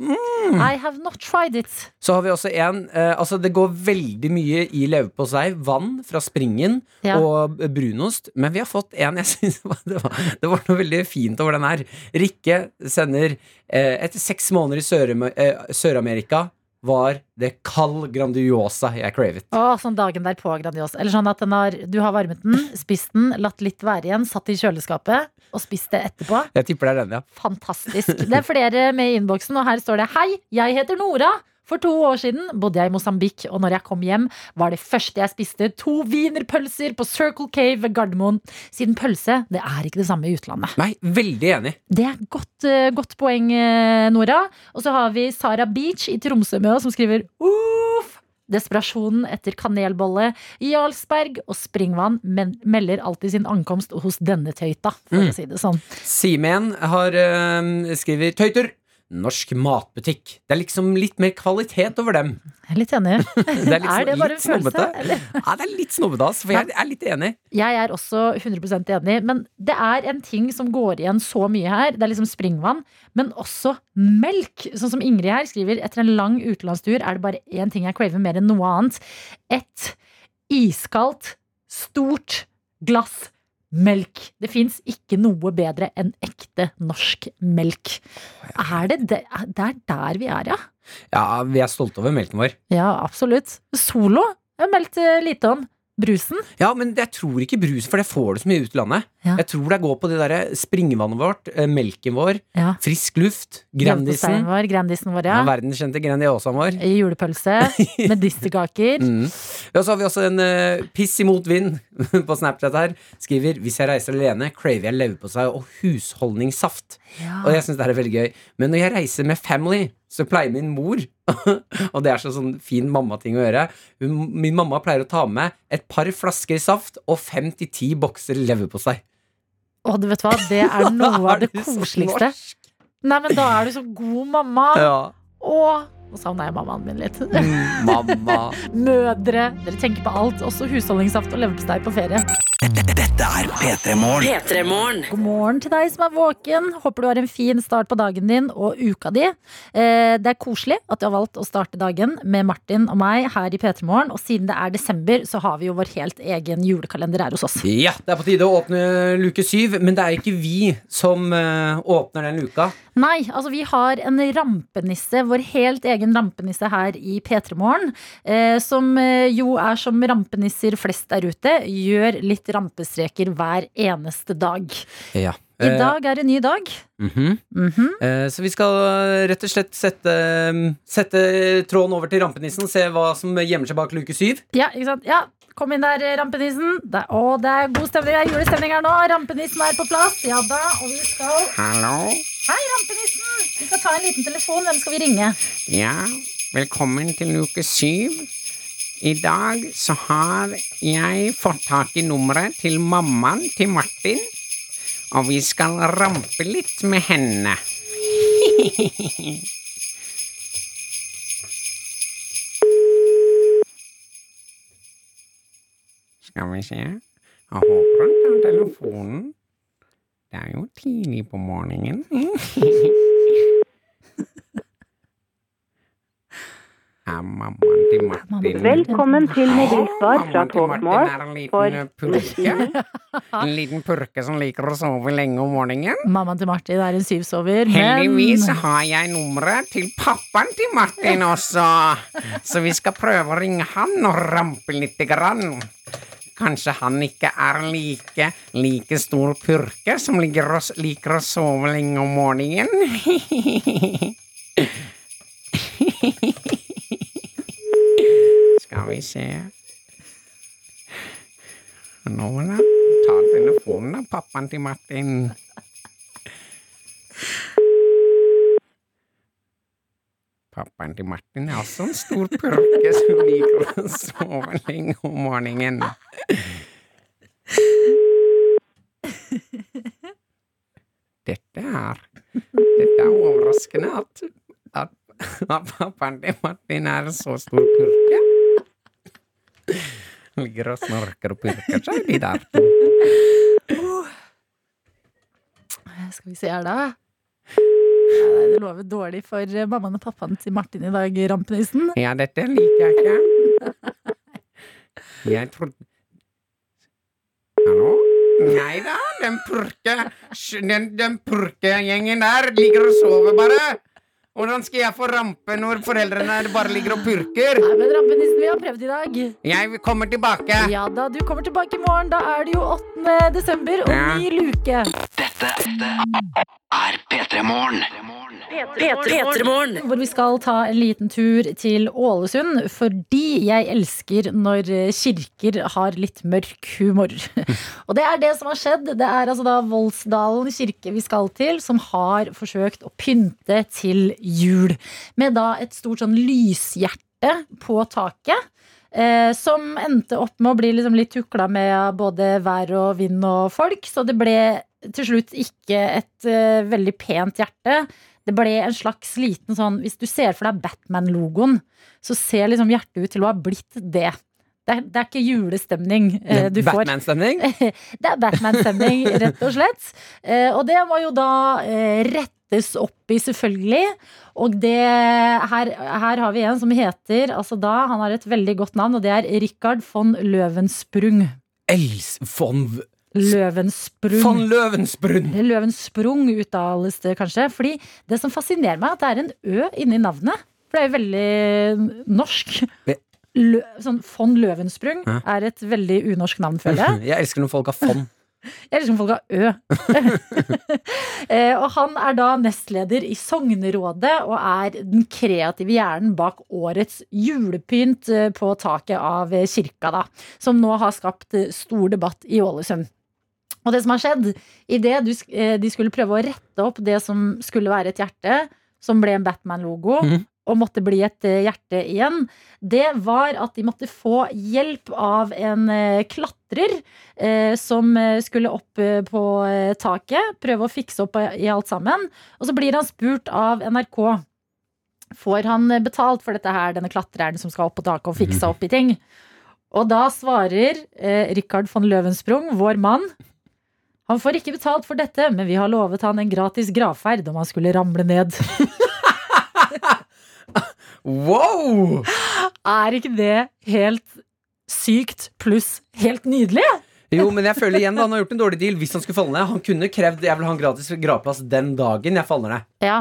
I have not tried it. Så har vi også en eh, Altså, det går veldig mye i leverpostei. Vann fra springen Ja. og brunost. Men vi har fått en jeg syns det, var, det var noe veldig fint over den her. Rikke sender eh, Etter seks måneder i eh, Sør-Amerika var det kald Grandiosa jeg cravet. Å, sånn dagen derpå, Grandiosa. Eller sånn at den har, du har varmet den, spist den, latt litt være igjen, satt i kjøleskapet og spist det etterpå. Jeg tipper det er den, ja. Fantastisk. Det er flere med i innboksen, og her står det Hei, jeg heter Nora. For to år siden bodde jeg i Mosambik, og når jeg kom hjem, var det første jeg spiste to wienerpølser på Circle Cave ved Gardermoen. Siden pølse, det er ikke det samme i utlandet. Nei, veldig enig. Det er godt, eh, godt poeng, eh, Nora. Og så har vi Sara Beach i Tromsø med oss, som skriver Uff! Desperasjonen etter kanelbolle, Jarlsberg og springvann men melder alltid sin ankomst hos denne tøyta, for å si det sånn. Simen har eh, skriver Tøyter! Norsk matbutikk. Det er liksom litt mer kvalitet over dem. Jeg er litt enig. Det er, liksom Er det bare en følelse, eller? Ja, det er litt snobbete, ass, for jeg er litt enig. Jeg er også 100% enig, men det er en ting som går igjen så mye her. Det er liksom springvann, men også melk. Sånn som Ingrid her skriver, etter en lang utenlandstur er det bare én ting jeg craver mer enn noe annet. Et iskaldt, stort glass melk. Det fins ikke noe bedre enn ekte norsk melk. Er det det? Det er der vi er, ja. Ja, vi er stolte over melken vår. Ja, absolutt. Solo har meldt eh, lite om. Brusen. Ja, men jeg tror ikke brus, for det får du så mye ut i landet. Ja. Jeg tror det går på det derre springvannet vårt, eh, melken vår, Ja. frisk luft, Grandisen, vår, Grandisen vår, ja. ja. verdenskjente Grandiosaen vår. Julepølse med distelkaker. Mm. Ja, så har vi også en uh, piss imot vind på Snapchat her. Skriver hvis jeg reiser alene, craver jeg leverpostei og husholdningssaft. Ja. Og jeg syns det her er veldig gøy. Men når jeg reiser med family, så pleier min mor Og det er så sånn fin mammating å gjøre. Min mamma pleier å ta med et par flasker saft og fem til ti bokser leverpostei. Og du vet hva, det er noe av det koseligste. Nei, men da er du så god mamma. Ja. Og nå savna jeg mammaen min litt. Mm, mamma. Mødre. Dere tenker på alt. Også husholdningssaft og leverpostei på ferie. Dette er P3 Morgen. God morgen til deg som er våken. Håper du har en fin start på dagen din og uka di. Eh, Det er koselig at du har valgt å starte dagen med Martin og meg her i P3 Morgen. Og siden det er desember, så har vi jo vår helt egen julekalender her hos oss. Ja, det er på tide å åpne luke syv, men det er ikke vi som eh, åpner den luka. Nei, altså vi har en rampenisse, vår helt egen rampenisse her i P3 Morgen. Eh, som eh, jo er som rampenisser flest der ute, gjør litt rampestreker hver eneste dag. Ja. I dag er en ny dag. Mhm. Mhm. Eh, Så vi skal eh, rett og slett sette, sette tråden over til rampenissen, se hva som gjemmer seg bak luke syv. Ja, ikke sant? Ja, kom inn der, rampenissen. Det, å, det er god stemning, det er julestemning her nå. Rampenissen er på plass. Ja da, og vi skal Hallo? Hei, rampenissen! Vi skal ta en liten telefon. Hvem skal vi ringe? Ja, velkommen til uke syv. I dag så har jeg fått tak i nummeret til mammaen til Martin, og vi skal rampe litt med henne. Skal vi se. Jeg håper han tar telefonen. Det er jo tidlig på morgenen. Er mammaen til Martin Velkommen til mobilsvar fra Talkmore. er en liten for- purke. En liten purke som liker å sove lenge om morgenen. Mammaen til Martin er en syvsover, men Heldigvis har jeg nummeret til pappaen til Martin også, så vi skal prøve å ringe han og rampe lite grann. Kanskje han ikke er like, like stor purke som å, liker å sove lenge om morgenen. Skal vi se Nå må jeg ta telefonen av pappaen til Martin. Pappaen til Martin er også en stor purke som liker å sove lenge om morgenen. Dette er Dette er overraskende at, at, at pappaen til Martin er en så stor purke. Ligger og snorker og purker seg, de der to. Skal vi se her, da. Nei, Det lover dårlig for eh, mammaen og pappaen til Martin i dag, rampenissen. Ja, dette liker jeg ikke. Jeg trodde Hallo? Nei da, den purke Den, den purkegjengen der ligger og sover bare. Hvordan skal jeg få rampe når foreldrene bare ligger og purker? Nei, men rampenissen, vi har prøvd i dag. Jeg kommer tilbake. Ja da, du kommer tilbake i morgen. Da er det jo 8. desember og Ja. ny luke. Dette er P3 Morgen. Hvor vi skal ta en liten tur til Ålesund, fordi jeg elsker når kirker har litt mørk humor. Og det er det som har skjedd. Det er altså da Voldsdalen kirke vi skal til, som har forsøkt å pynte til jul. Med da et stort sånn lyshjerte på taket. Eh, som endte opp med å bli liksom litt tukla med både vær og vind og folk. Så det ble til slutt ikke et eh, veldig pent hjerte. Det ble en slags liten sånn Hvis du ser for deg Batman-logoen, så ser liksom hjertet ut til å ha blitt det. Det er, det er ikke julestemning eh, du får. Batman-stemning. Det er Batman-stemning, rett og slett. Eh, og det var jo da eh, rettes opp i, selvfølgelig. Og det her, her har vi en som heter altså da, Han har et veldig godt navn, og det er Richard von Løvensprung. Els von, Løvensprung. von Løvensbrunn. Løvensprung uttales det kanskje. Fordi det som fascinerer meg, er at det er en ø inni navnet. For det er jo veldig norsk. Lø, sånn von Løvensprung er et veldig unorsk navn, føler jeg. Jeg elsker når folk har fond. Jeg elsker om folk har ø. Eh, og han er da nestleder i Sognerådet og er den kreative hjernen bak årets julepynt eh, på taket av eh, kirka, da. Som nå har skapt stor debatt i Ålesund. Og det som har skjedd, idet de skulle prøve å rette opp det som skulle være et hjerte, som ble en Batman-logo, Mhm. Og måtte bli et eh, hjerte igjen, det var at de måtte få hjelp av en eh, klatrer eh, som eh, skulle opp på taket, prøve å fikse opp i alt sammen. Og så blir han spurt av NRK. Får han betalt for dette her, denne klatreren som skal opp på taket og fikse opp i ting? Og da svarer eh, Richard von Løvensprung, vår mann, han får ikke betalt for dette, men vi har lovet han en gratis gravferd om han skulle ramle ned. Wow! Er ikke det helt sykt pluss helt nydelig? Jo, men jeg føler igjen da han har gjort en dårlig deal hvis han skulle falle ned. Han kunne krevd jeg vil ha en gratis gravplass den dagen jeg faller ned. Ja.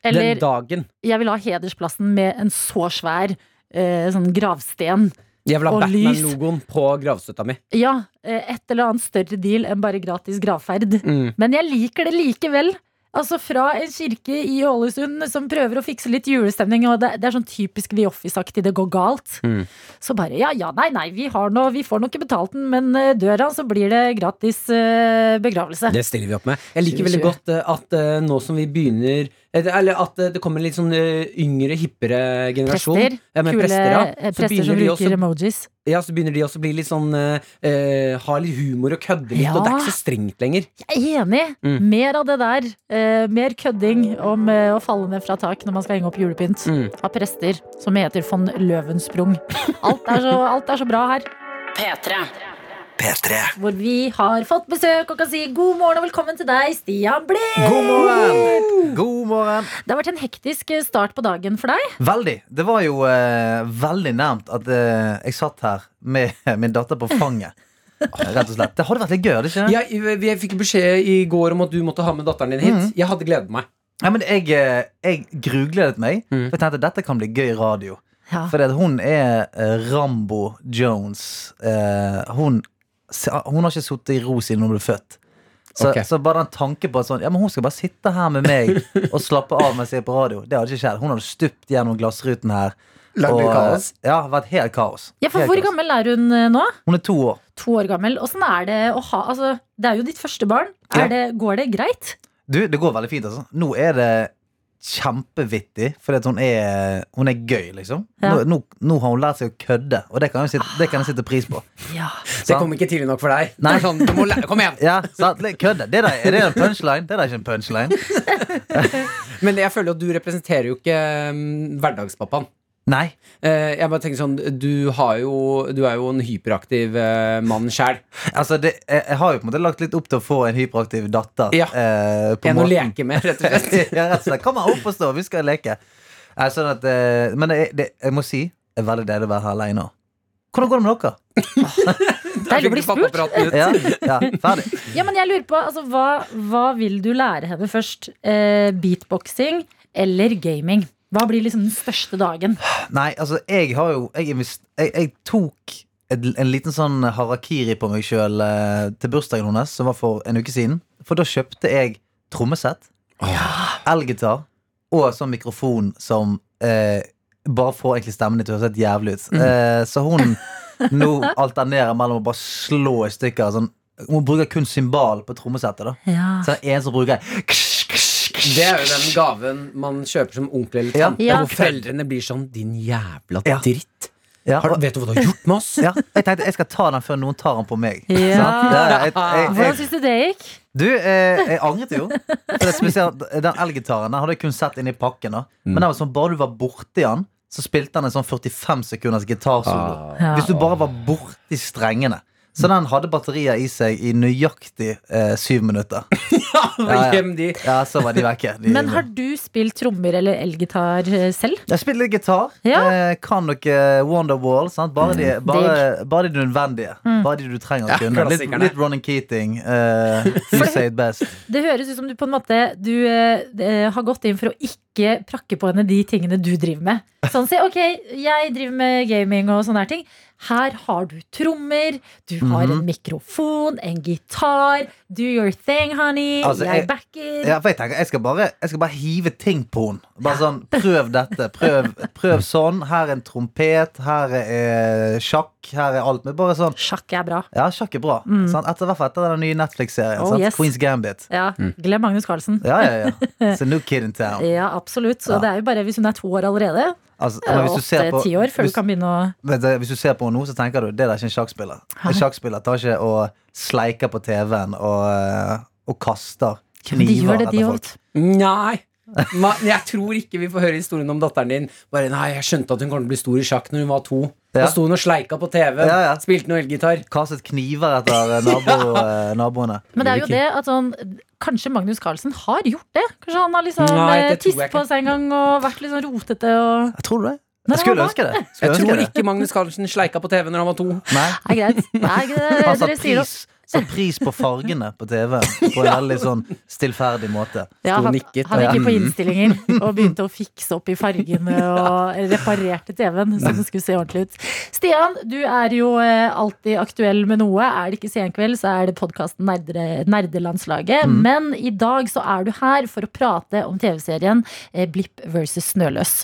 Den dagen. jeg vil ha hedersplassen med en så svær eh, sånn gravsten. Jeg vil ha Batman-logoen på gravstøtta mi. Ja, eh, et eller annet større deal enn bare gratis gravferd. Mm. Men jeg liker det likevel. Altså Fra en kirke i Ålesund som prøver å fikse litt julestemning, og det, det er sånn typisk The Office-aktig, det går galt. Mm. Så bare ja, ja, nei, nei, vi, har nå, vi får nå ikke betalt den, men døra, så blir det gratis eh, begravelse. Det stiller vi opp med. Jeg liker 2020. veldig godt eh, at eh, nå som vi begynner eh, Eller at det kommer en litt sånn eh, yngre, hippere generasjon. Prester. Ja, men Kule prester, ja. prester som bruker også emojis. Ja, så begynner de også å bli litt sånn eh, eh, Ha litt humor og kødde litt, Ja. og det er ikke så strengt lenger. Jeg er enig. Mm. Mer av det der. Uh, mer kødding om uh, å falle ned fra tak når man skal henge opp julepynt. Mm. Av prester som heter von Løvensprung. Alt er så, alt er så bra her. P3. P3. Hvor vi har fått besøk og kan si god morgen og velkommen til deg, Stian Blipp. God morgen! God morgen. Det har vært en hektisk eh, start på dagen for deg. Veldig. Det var jo eh, veldig nærmt at eh, jeg satt her med min datter på fanget. Rett og slett. Det hadde vært litt gøy, ikke? det? Jeg, jeg fikk beskjed i går om at du måtte ha med datteren din hit. Mm. Jeg hadde gledet meg. Ja, men jeg, eh, jeg grugledet meg. Mm. For jeg tenkte dette kan bli gøy radio. Ja. For hun er eh, Rambo Jones. Eh, hun, hun har ikke sittet i ro siden hun ble født. Så, okay. så bare den tanken på at sånn, ja, men hun skal bare sitte her med meg og slappe av mens jeg er på radio, det hadde ikke skjedd. Hun hadde stupt gjennom glassruten her. Lagde og, kaos? Ja, vært helt kaos. Ja, for Helt Hvor kaos. gammel er hun eh, nå? Hun er to år. To år gammel. Åssen er det å ha altså, Det er jo ditt første barn. Ja. Det, går det greit? Du, det går veldig fint, altså. Nå er det kjempevittig, for hun er, hun er gøy, liksom. Ja. Nå, nå, nå har hun lært seg å kødde, og det kan jeg, sitte, det kan jeg sitte pris på. Ja. Det kom ikke tidlig nok for deg. Nei. Det Sånn, du må lære, kom igjen! Ja, sant? Kødde. Det der, er det en punchline? Det der er ikke en punchline. Men jeg føler jo at du representerer jo ikke um, hverdagspappaen. Nei. Eh, jeg bare tenker sånn Du, har jo, du er jo en hyperaktiv eh, mann sjæl. Altså, det, jeg, jeg har jo på en måte lagt litt opp til å få en hyperaktiv datter. Ja. eh, på En å leke med, rett og slett. ja, rett og slett. Kom her opp og stå, vi skal leke. Eh, sånn at, eh, men det, det, jeg må si det er veldig deilig å være her alene. Hvordan går det med dere? Deilig å bli spurt. Ja, ja, ferdig. Ja, men jeg lurer på, altså, hva, hva vil du lære henne først? Eh, beatboxing eller gaming? Hva blir liksom den største dagen? Nei, altså, jeg har jo Jeg, jeg, jeg tok en liten sånn harakiri på meg sjøl eh, til bursdagen hennes, som var for en uke siden. For da kjøpte jeg trommesett, elgitar og sånn mikrofon som eh, bare får egentlig stemmen din til å høres helt jævlig ut. Eh, så hun nå alternerer mellom å bare slå i stykker sånn, Hun bruker kun symbal på trommesettet. da Ja. Så det er en som bruker ksh. Det er jo den gaven man kjøper som onkel eller tante, Ja. hvor foreldrene blir sånn 'din jævla Ja. dritt'. Ja, Har, vet du hva du har gjort med oss? ja, jeg tenkte jeg skal ta den før noen tar den på meg. Ja. Det, jeg, jeg, jeg, Hvordan syns du det gikk? du, eh, jeg angret jo. For det er spesielt, Den elgitaren hadde jeg kun sett inni pakken. da Men det var sånn, bare du var borti den, så spilte han en sånn 45 sekunders gitarsolo. Ja. Hvis du bare var borti strengene. Så den hadde batterier i seg i nøyaktig eh, syv minutter. Ja, Ja, ja. De. Ja, så var de vekke. De, Men har du spilt trommer eller elgitar eh, selv? Jeg spiller litt gitar. Ja. Eh, kan noe Wonderwall. Sant? Bare, de, bare, bare de nødvendige. Mm. Bare de du trenger å Ja, kunne. Litt, litt Ronan Keating. eh, you say it best. Det høres ut som du på en måte Du eh, eh, har gått inn for å ikke prakke på henne de tingene du driver med. Sånn si, ok, jeg driver med gaming og sånne her ting. Her har du trommer, du har Mhm. en mikrofon, en gitar. Do your thing, honey. Altså, jeg jeg- backer. Ja, for jeg, tenker, jeg, skal bare, jeg skal bare hive ting på henne. Bare sånn, Prøv dette. Prøv, prøv sånn. Her er en trompet. Her er sjakk. Her er alt. Men bare sånn Sjakk er bra. Ja, sjakk er bra. Mm. Sånn, Etter, hvert etter den nye Netflix-serien. Oh, yes. Queen's Gambit. Ja, Glem Magnus Carlsen. Ja, ja, ja. It's a new kid in town. Ja, absolutt. Så Ja. det er jo bare hvis hun er to år allerede. Altså, men hvis du ser på- Åtte-ti år før hvis- du kan begynne å du, Hvis du ser på henne nå, så tenker du det der er ikke en sjakkspiller. En sjakkspiller tar ikke og sleiker på TV-en og, eh, og kaster kniver de gjør det, de etter folk. Nei. Jeg tror ikke vi får høre historien om datteren din. Bare, nei, Jeg skjønte at hun kom til å bli stor i sjakk når hun var to. Ja. Og sto og sleika på TV. Ja, ja. Spilte noe elgitar. Kastet kniver etter eh, nabo, eh, naboene. Men det er jo det at sånn Kanskje Magnus Carlsen har gjort det? Kanskje han har liksom Nei, eh, tisset på seg en gang og vært litt sånn rotete og Jeg tror det. Når Jeg skulle ønske det. Jeg ønske tror det. ikke Magnus Carlsen sleika på TV når han var to. Nei. Nei er greit. Det er det det Han dere sier. pris, satt pris på fargene på TV på en veldig sånn stillferdig måte. Ja, han, nikket, han gikk på innstillinger og begynte å fikse opp i fargene og reparerte TV-en så den skulle se ordentlig ut. Stian, du er jo eh, alltid aktuell med noe. Er det ikke Senkveld, så er det podkasten Nerdelandslaget. Mm. Men i dag så er du her for å prate om TV-serien eh, Blipp versus Snøløs.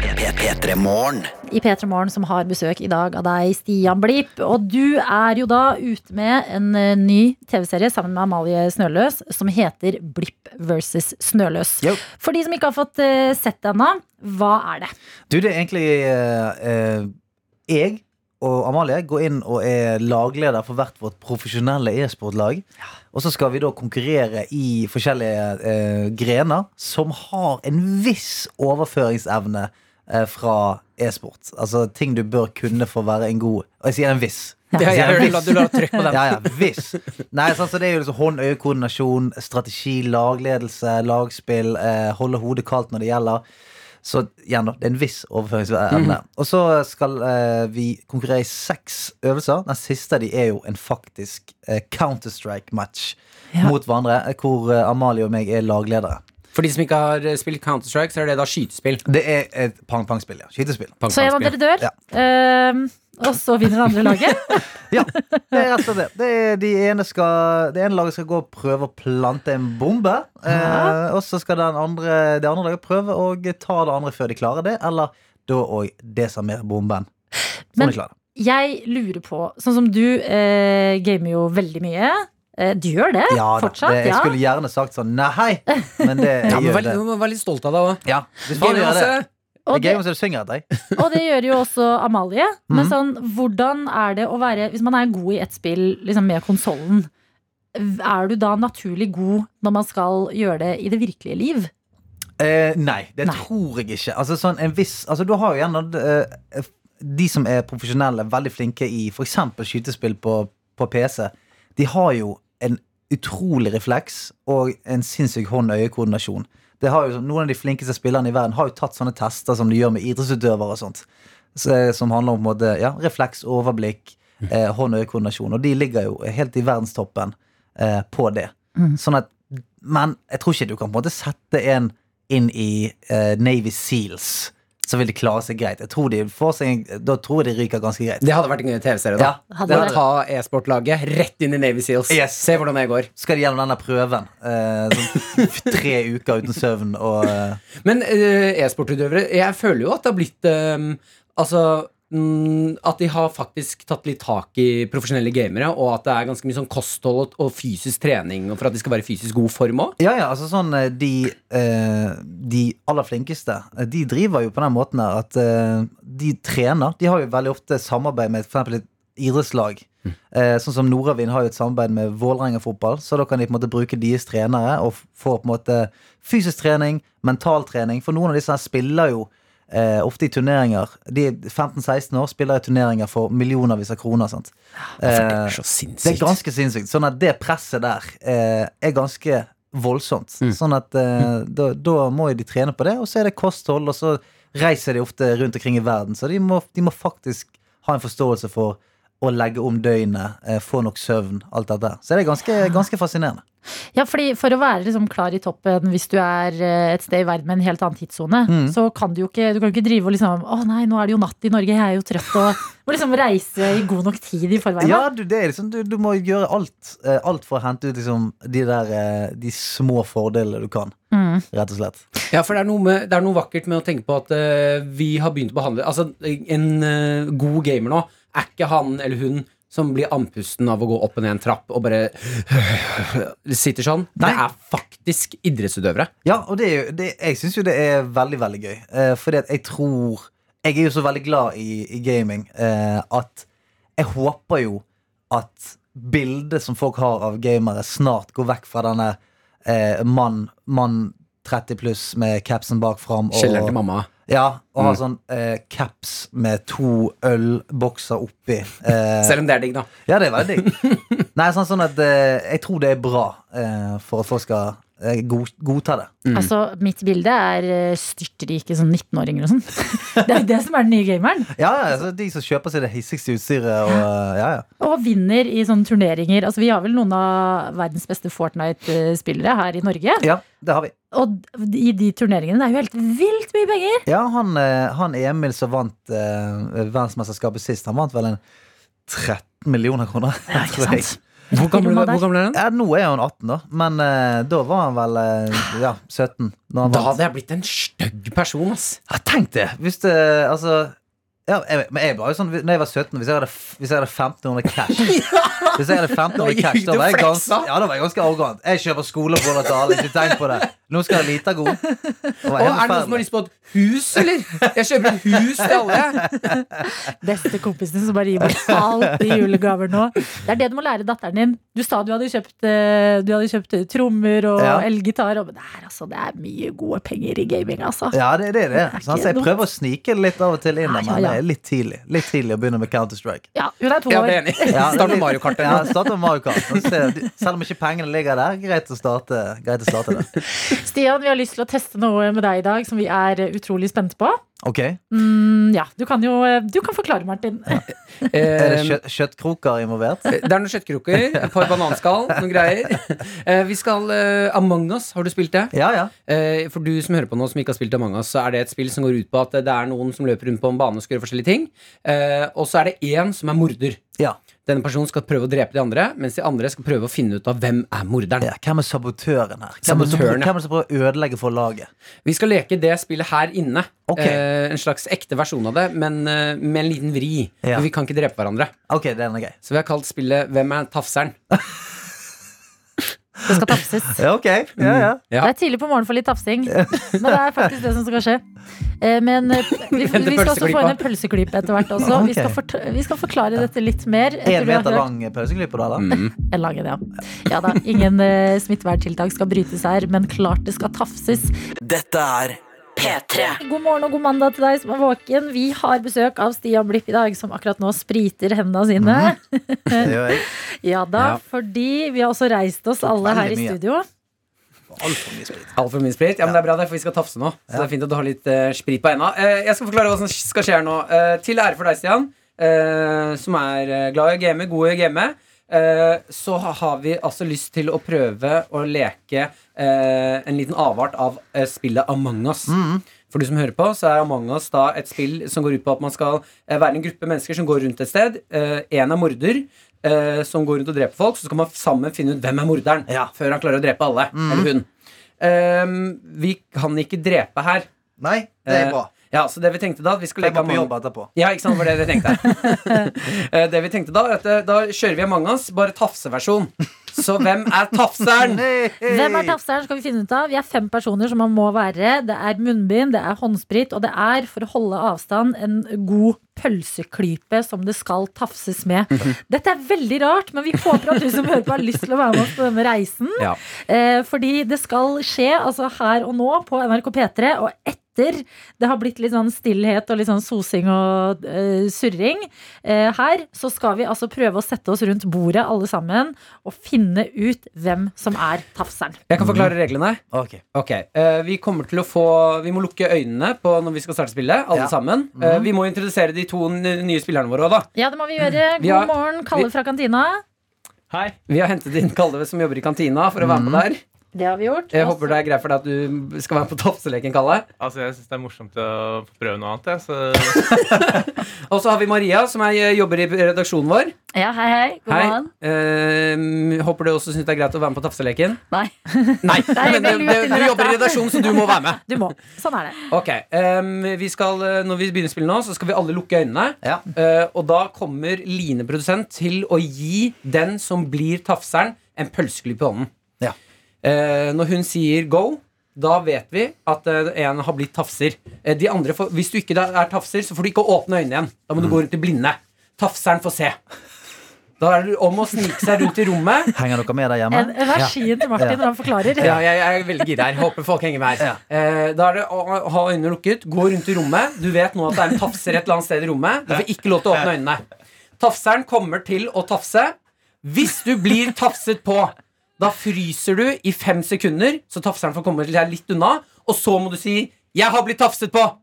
P3 Morgen. i P3 Morgen som har besøk i dag av deg, Stian Blipp. Og du er jo da ute med en eh, ny TV-serie sammen med Amalie Snøløs som heter Blipp versus Snøløs. Jo. For de som ikke har fått eh, sett det ennå, hva er det? Du, det er egentlig eh, eh, jeg og Amalie går inn og er lagleder for hvert vårt profesjonelle e-sportlag. Og så skal vi da konkurrere i forskjellige eh, grener som har en viss overføringsevne fra e-sport. Altså ting du bør kunne for å være en god Og jeg sier en viss. Ja, jeg jeg, du la- trykk på den. Ja, ja, viss. Nei, så altså, det er jo liksom hånd-øye-koordinasjon, strategi, lagledelse, lagspill, eh, holde hodet kaldt når det gjelder. Så igjen, da, det er en viss overføringsevne. Og så skal eh, vi konkurrere i seks øvelser. Den siste av de er jo en faktisk eh, Counter-Strike-match Ja. mot hverandre, eh, hvor eh, Amalie og meg er lagledere. For de som ikke har eh, spilt Counter-Strike, så er det da skytespill. Det er et pang-pang-spill, ja. Skytespill. Pang, Så en av dere dør, Ja. uh, og så vinner det andre laget. Ja, det er rett og slett det. det er de ene skal, det ene laget skal gå og prøve å plante en bombe. Uh, og så skal den andre, det andre laget prøve å ta det andre før de klarer det. Eller da òg desarmere bomben. Så må Men- de det. Jeg lurer på, sånn som du eh, gamer jo veldig mye. Eh, du gjør det Ja, fortsatt? det, jeg ja. skulle gjerne sagt sånn nei, men det Ja, men gjør det. du må være litt stolt av det òg. Ja, hvis faen gjør det. Og Det er det, deg. Og det gjør jo også Amalie. Men Mhm. sånn, hvordan er det å være Hvis man er god i et spill liksom med konsollen, er du da naturlig god når man skal gjøre det i det virkelige liv? Eh, nei, det Nei. tror jeg ikke. Altså, sånn en viss, altså, du har jo gjerne eh, De som er profesjonelle, veldig flinke i f.eks. skytespill på, på PC, de har jo en utrolig refleks og en sinnssyk hånd-øye-koordinasjon. Det har jo, noen av de flinkeste spillerne i verden har jo tatt sånne tester som de gjør med idrettsutøvere og sånt. Som handler om på en måte, ja, refleks, overblikk, eh, hånd-øye-koordinasjon. Og de ligger jo helt i verdenstoppen eh, på det. Sånn at, men jeg tror ikke du kan på en måte sette en inn i eh, Navy Seals, så vil de klare seg greit. Jeg tror de får seg, da tror jeg de ryker ganske greit. Det hadde vært en gøy TV-serie. da Ja, Hadde Det å det. ta e-sportlaget rett inn i Navy Seals. Yes. Se hvordan det går. Skal de gjennom denne prøven. Eh, sånn tre uker uten søvn og eh, Men eh, e-sportutøvere, jeg føler jo at det har blitt eh, Altså At de har faktisk tatt litt tak i profesjonelle gamere, og at det er ganske mye sånn kosthold og, fysisk trening og for at de skal være i fysisk god form òg. Ja, ja, altså sånn eh, De, eh, de aller flinkeste eh, De driver jo på den måten her at de trener. De har jo veldig ofte samarbeid med for eksempel et idrettslag. Mm. sånn som Nordavind har jo et samarbeid med Vålerenga fotball. Så da kan de på en måte bruke deres trenere og få på en måte fysisk trening, mentaltrening. For noen av disse her spiller jo eh, ofte i turneringer. De er 15-16 år, spiller i turneringer for millionervis av kroner. Sant? Eh, det Eh, er så det er ganske sinnssykt. Sånn at det presset der eh, er ganske voldsomt. Sånn at eh, da, da må de trene på det, og så er det kosthold, og så reiser de ofte rundt omkring i verden. Så de må, de må faktisk ha en forståelse for å legge om døgnet, eh, få nok søvn, alt dette. Så det er ganske, ganske fascinerende. Ja, fordi For å være liksom klar i toppen hvis du er eh, et sted i verden med en helt annen tidssone, Mm. så kan du jo ikke, du kan ikke drive og liksom Å nei, nå er det jo natt i Norge, jeg er jo trøtt. Og må liksom reise i god nok tid i forveien. Ja, du, det er liksom, du, du må gjøre alt, eh, alt for å hente ut liksom, de der eh, De små fordelene du kan, Mm. rett og slett. Ja, for det er, noe med, det er noe vakkert med å tenke på at uh, vi har begynt å behandle Altså, en uh, god gamer nå er ikke han eller hun som blir andpusten av å gå opp og ned en trapp og bare sitter sånn. Det er faktisk idrettsutøvere. Ja, og det er det, jeg syns jo det er veldig, veldig gøy. Eh, fordi at jeg tror Jeg er jo så veldig glad i, i gaming eh, at jeg håper jo at bildet som folk har av gamere, snart går vekk fra denne eh, mann, mann 30 pluss med capsen bak fram. Kjelleren til mamma. Ja, og Mm. sånn eh, caps med to ølbokser oppi. Eh, Selv om det er digg, da. ja, det er veldig digg. Nei, sånn, sånn at eh, jeg tror det er bra eh, for at folk skal god, godta det. Mm. Altså, Mitt bilde er eh, styrtrike sånn 19-åringer og sånn. Det er det som er den nye gameren. Ja, ja, altså De som kjøper seg det hissigste utstyret. Og, eh, ja, ja. Og vinner i sånne turneringer. Altså, Vi har vel noen av verdens beste Fortnite-spillere her i Norge. ja, det har vi. Og i de turneringene det er jo helt vilt mye penger! Ja, han, eh, han Emil som vant eh, verdensmesterskapet sist, han vant vel en 13 millioner kroner. Ja, ikke sant? Hvor gammel, hvor gammel er han? Ja, Nå er han 18, da. Men uh, da var han vel uh, ja, 17. Når han Da vant. hadde jeg blitt en stygg person, ass. Ja, tenk det! Hvis det Altså ja, jeg, men jeg var jo sånn, når jeg var 17, hvis jeg hadde, hvis jeg hadde 1500 cash Hvis jeg hadde 1500 cash, da var jeg ganske, ja, da var jeg ganske arrogant. Jeg kjøper skolebrød til alle. Ikke tenk på det. Nå skal jeg ha lita god. Og er det noen som har lyst på et hus, eller? Jeg kjøper et hus til alle. Beste kompisene som bare gir meg alt i julegaver nå. Det er det du må lære datteren din. Du sa du hadde kjøpt, eh, du hadde kjøpt trommer og Ja. elgitar. Men det er, altså, det er mye gode penger i gaming, altså. Ja, det, det er det. er Sånn, så jeg prøver å snike det litt av og til inn, ja, men ja. det er litt tidlig. Litt tidlig å begynne med Counter-Strike. Ja, hun er to år. det. Ja, Start med Mario Kart Ja, start med Mario Kart. Selv om ikke pengene ligger der, greit å starte, greit å starte det. Stian, vi har lyst til å teste noe med deg i dag som vi er eh, utrolig spente på. Ok, Mm, ja, du kan jo eh, Du kan forklare, Martin. Er det Eh, kjøtt, kjøttkroker involvert? Det er noen kjøttkroker, et par bananskall, noen greier. Eh, vi skal eh, Among us, har du spilt det? Ja, ja. Eh, for du som hører på nå, som ikke har spilt Among us, så er det et spill som går ut på at det er noen som løper rundt på en bane og skal gjøre forskjellige ting. Eh, og så er det én som er morder. ja. Denne personen skal prøve å drepe de andre, mens de andre skal prøve å finne ut av hvem er morderen. ja. Hvem er sabotøren her? Hvem Sabotøren, hvem er det som prøver å ødelegge for laget? Vi skal leke det spillet her inne. Okay. Eh, en slags ekte versjon av det, men eh, med en liten vri. Ja. For vi kan ikke drepe hverandre. Ok, det er. Så vi har kalt spillet Hvem er tafseren? Det skal tafses. Ja, ok. Ja, ja. Ja. Det er tidlig på morgenen for litt tafsing, men det er faktisk det som skal skje. Eh, Men eh, vi, vi skal også få inn en pølseklype etter hvert også. Vi, skal for, vi skal forklare dette litt mer. En meter lang pølseklype, da? eller? Mm. En lang en, ja. ja da, ingen eh, smitteverntiltak skal brytes her, men klart det skal tafses. Dette er P3. God morgen og god mandag til deg som er våken. Vi har besøk av Stian Blipp i dag, som akkurat nå spriter hendene sine. Mm. Ja da, Ja. fordi vi har også reist oss alle her i studio. Altfor mye sprit. Altfor mye sprit? Ja, men Det er bra, det, for vi skal tafse nå. Så det er fint at du har litt uh, sprit på enda. Uh, jeg skal forklare hva som skal skje her nå. Uh, til ære for deg, Stian, eh, som er glad i å game, god i å game, så har vi altså lyst til å prøve å leke eh, en liten avart av eh, spillet Among us. For du som hører på, så er Among us da et spill som går ut på at man skal eh, være en gruppe mennesker som går rundt et sted. Én er morder. eh, som går rundt og dreper folk, så skal man sammen finne ut hvem er morderen. Ja. Før han klarer å drepe alle. Eller hun. Vi kan ikke drepe her. Nei, det er Eh, bra. Ja, så det vi tenkte da Vi skal må på jobb etterpå. Ja, ikke sant, det var det vi tenkte. Eh, det vi tenkte da, er at eh, da kjører vi Among us, bare tafseversjon. Så hvem er tafseren? Hvem er tafseren, skal vi finne ut av. Vi er fem personer som man må være. Det er munnbind, det er håndsprit, og det er, for å holde avstand, en god pølseklype som det skal tafses med. Dette er veldig rart, men vi håper at du som hører på, har lyst til å være med oss på denne reisen. Ja. Eh, fordi det skal skje altså her og nå på NRK P3, og etter det har blitt litt sånn stillhet og litt sånn sosing og uh, surring Uh, her, så skal vi altså prøve å sette oss rundt bordet alle sammen og finne ut hvem som er tafseren. Jeg kan forklare reglene. Ok. okay. Uh, Vi kommer til å få Vi må lukke øynene på når vi skal starte spillet. Alle Ja. sammen Eh, Vi må introdusere de to nye spillerne våre òg, da. Ja, det må vi gjøre. God Vi har- morgen, Kalle fra kantina. Hei. Vi har hentet inn Kalle som jobber i kantina, for å være med der. Det har vi gjort. Jeg håper det er greit for deg at du skal være med på tafseleken, Kalle. Altså, jeg syns det er morsomt å prøve noe annet, jeg. Så Og så har vi Maria, som er, jobber i redaksjonen vår. Ja, hei, hei. God Hei. morgen. Eh, håper du også syns det er greit å være med på tafseleken. Nei. Nei, men du, du, du jobber i redaksjonen, så du må være med. Du må. Sånn er det. Ok, Um, vi skal, eh, Når vi begynner spillet nå, så skal vi alle lukke øynene. Ja. Uh, og da kommer Line, produsent, til å gi den som blir tafseren, en pølseklype i hånden. Ja. Eh, når hun sier go, da vet vi at eh, en har blitt tafser. Eh, de andre får, hvis du ikke er tafser, så får du ikke åpne øynene igjen. Da må du gå rundt i blinde. Tafseren får se. Da er det om å snike seg rundt i rommet. Henger dere med der hjemme? En, energien til Martin når han forklarer. Ja, jeg, jeg er veldig gira her. Håper folk henger med her. Eh, da er det å ha øynene lukket, gå rundt i rommet. Du vet nå at det er en tafser et eller annet sted i rommet. Du får ikke lov til å åpne øynene. Tafseren kommer til å tafse. Hvis du blir tafset på, da fryser du i fem sekunder, så tafseren får komme deg litt unna. Og så må du si 'Jeg har blitt tafset på'.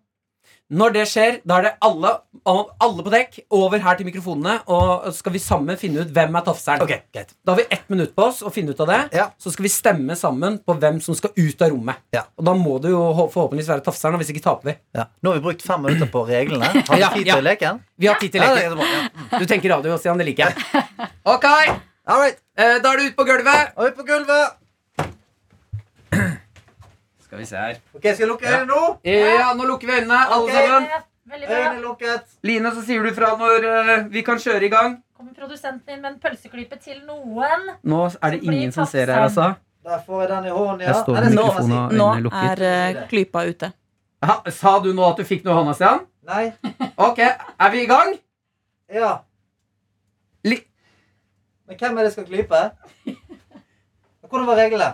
Når det skjer, da er det alle, alle på dekk over her til mikrofonene, og så skal vi sammen finne ut hvem er tafseren. Ok, greit. Da har vi ett minutt på oss å finne ut av det. Ja. Så skal vi stemme sammen på hvem som skal ut av rommet. Ja. Og da må du jo forhåpentligvis være tafseren, og hvis ikke taper vi. Ja. Nå har vi brukt fem minutter på reglene. Har vi tid til leken? Vi har tid til leken. Du tenker radio, Stian. Det liker jeg. Ok, All right. eh, da er du ute på gulvet. Og ut på gulvet. Skal vi se her. Ok, Skal jeg lukke øynene nå? Ja, nå lukker vi øynene, alle Ok. sammen. Veldig bra. Øynene lukket. Line, så sier du fra når eh, vi kan kjøre i gang. Kommer produsenten inn med en pølseklype til noen? Nå er det ingen som ser her, altså. Der får jeg den i hånden, ja. Jeg står Nei, med det skal man mikrofonen og. Nå øynene lukket. er eh, klypa ute. Ha, sa du nå at du fikk noe i hånda, Stian? Nei. Ok, er vi i gang? Ja. Men hvem er det skal klype? Hvordan var reglene?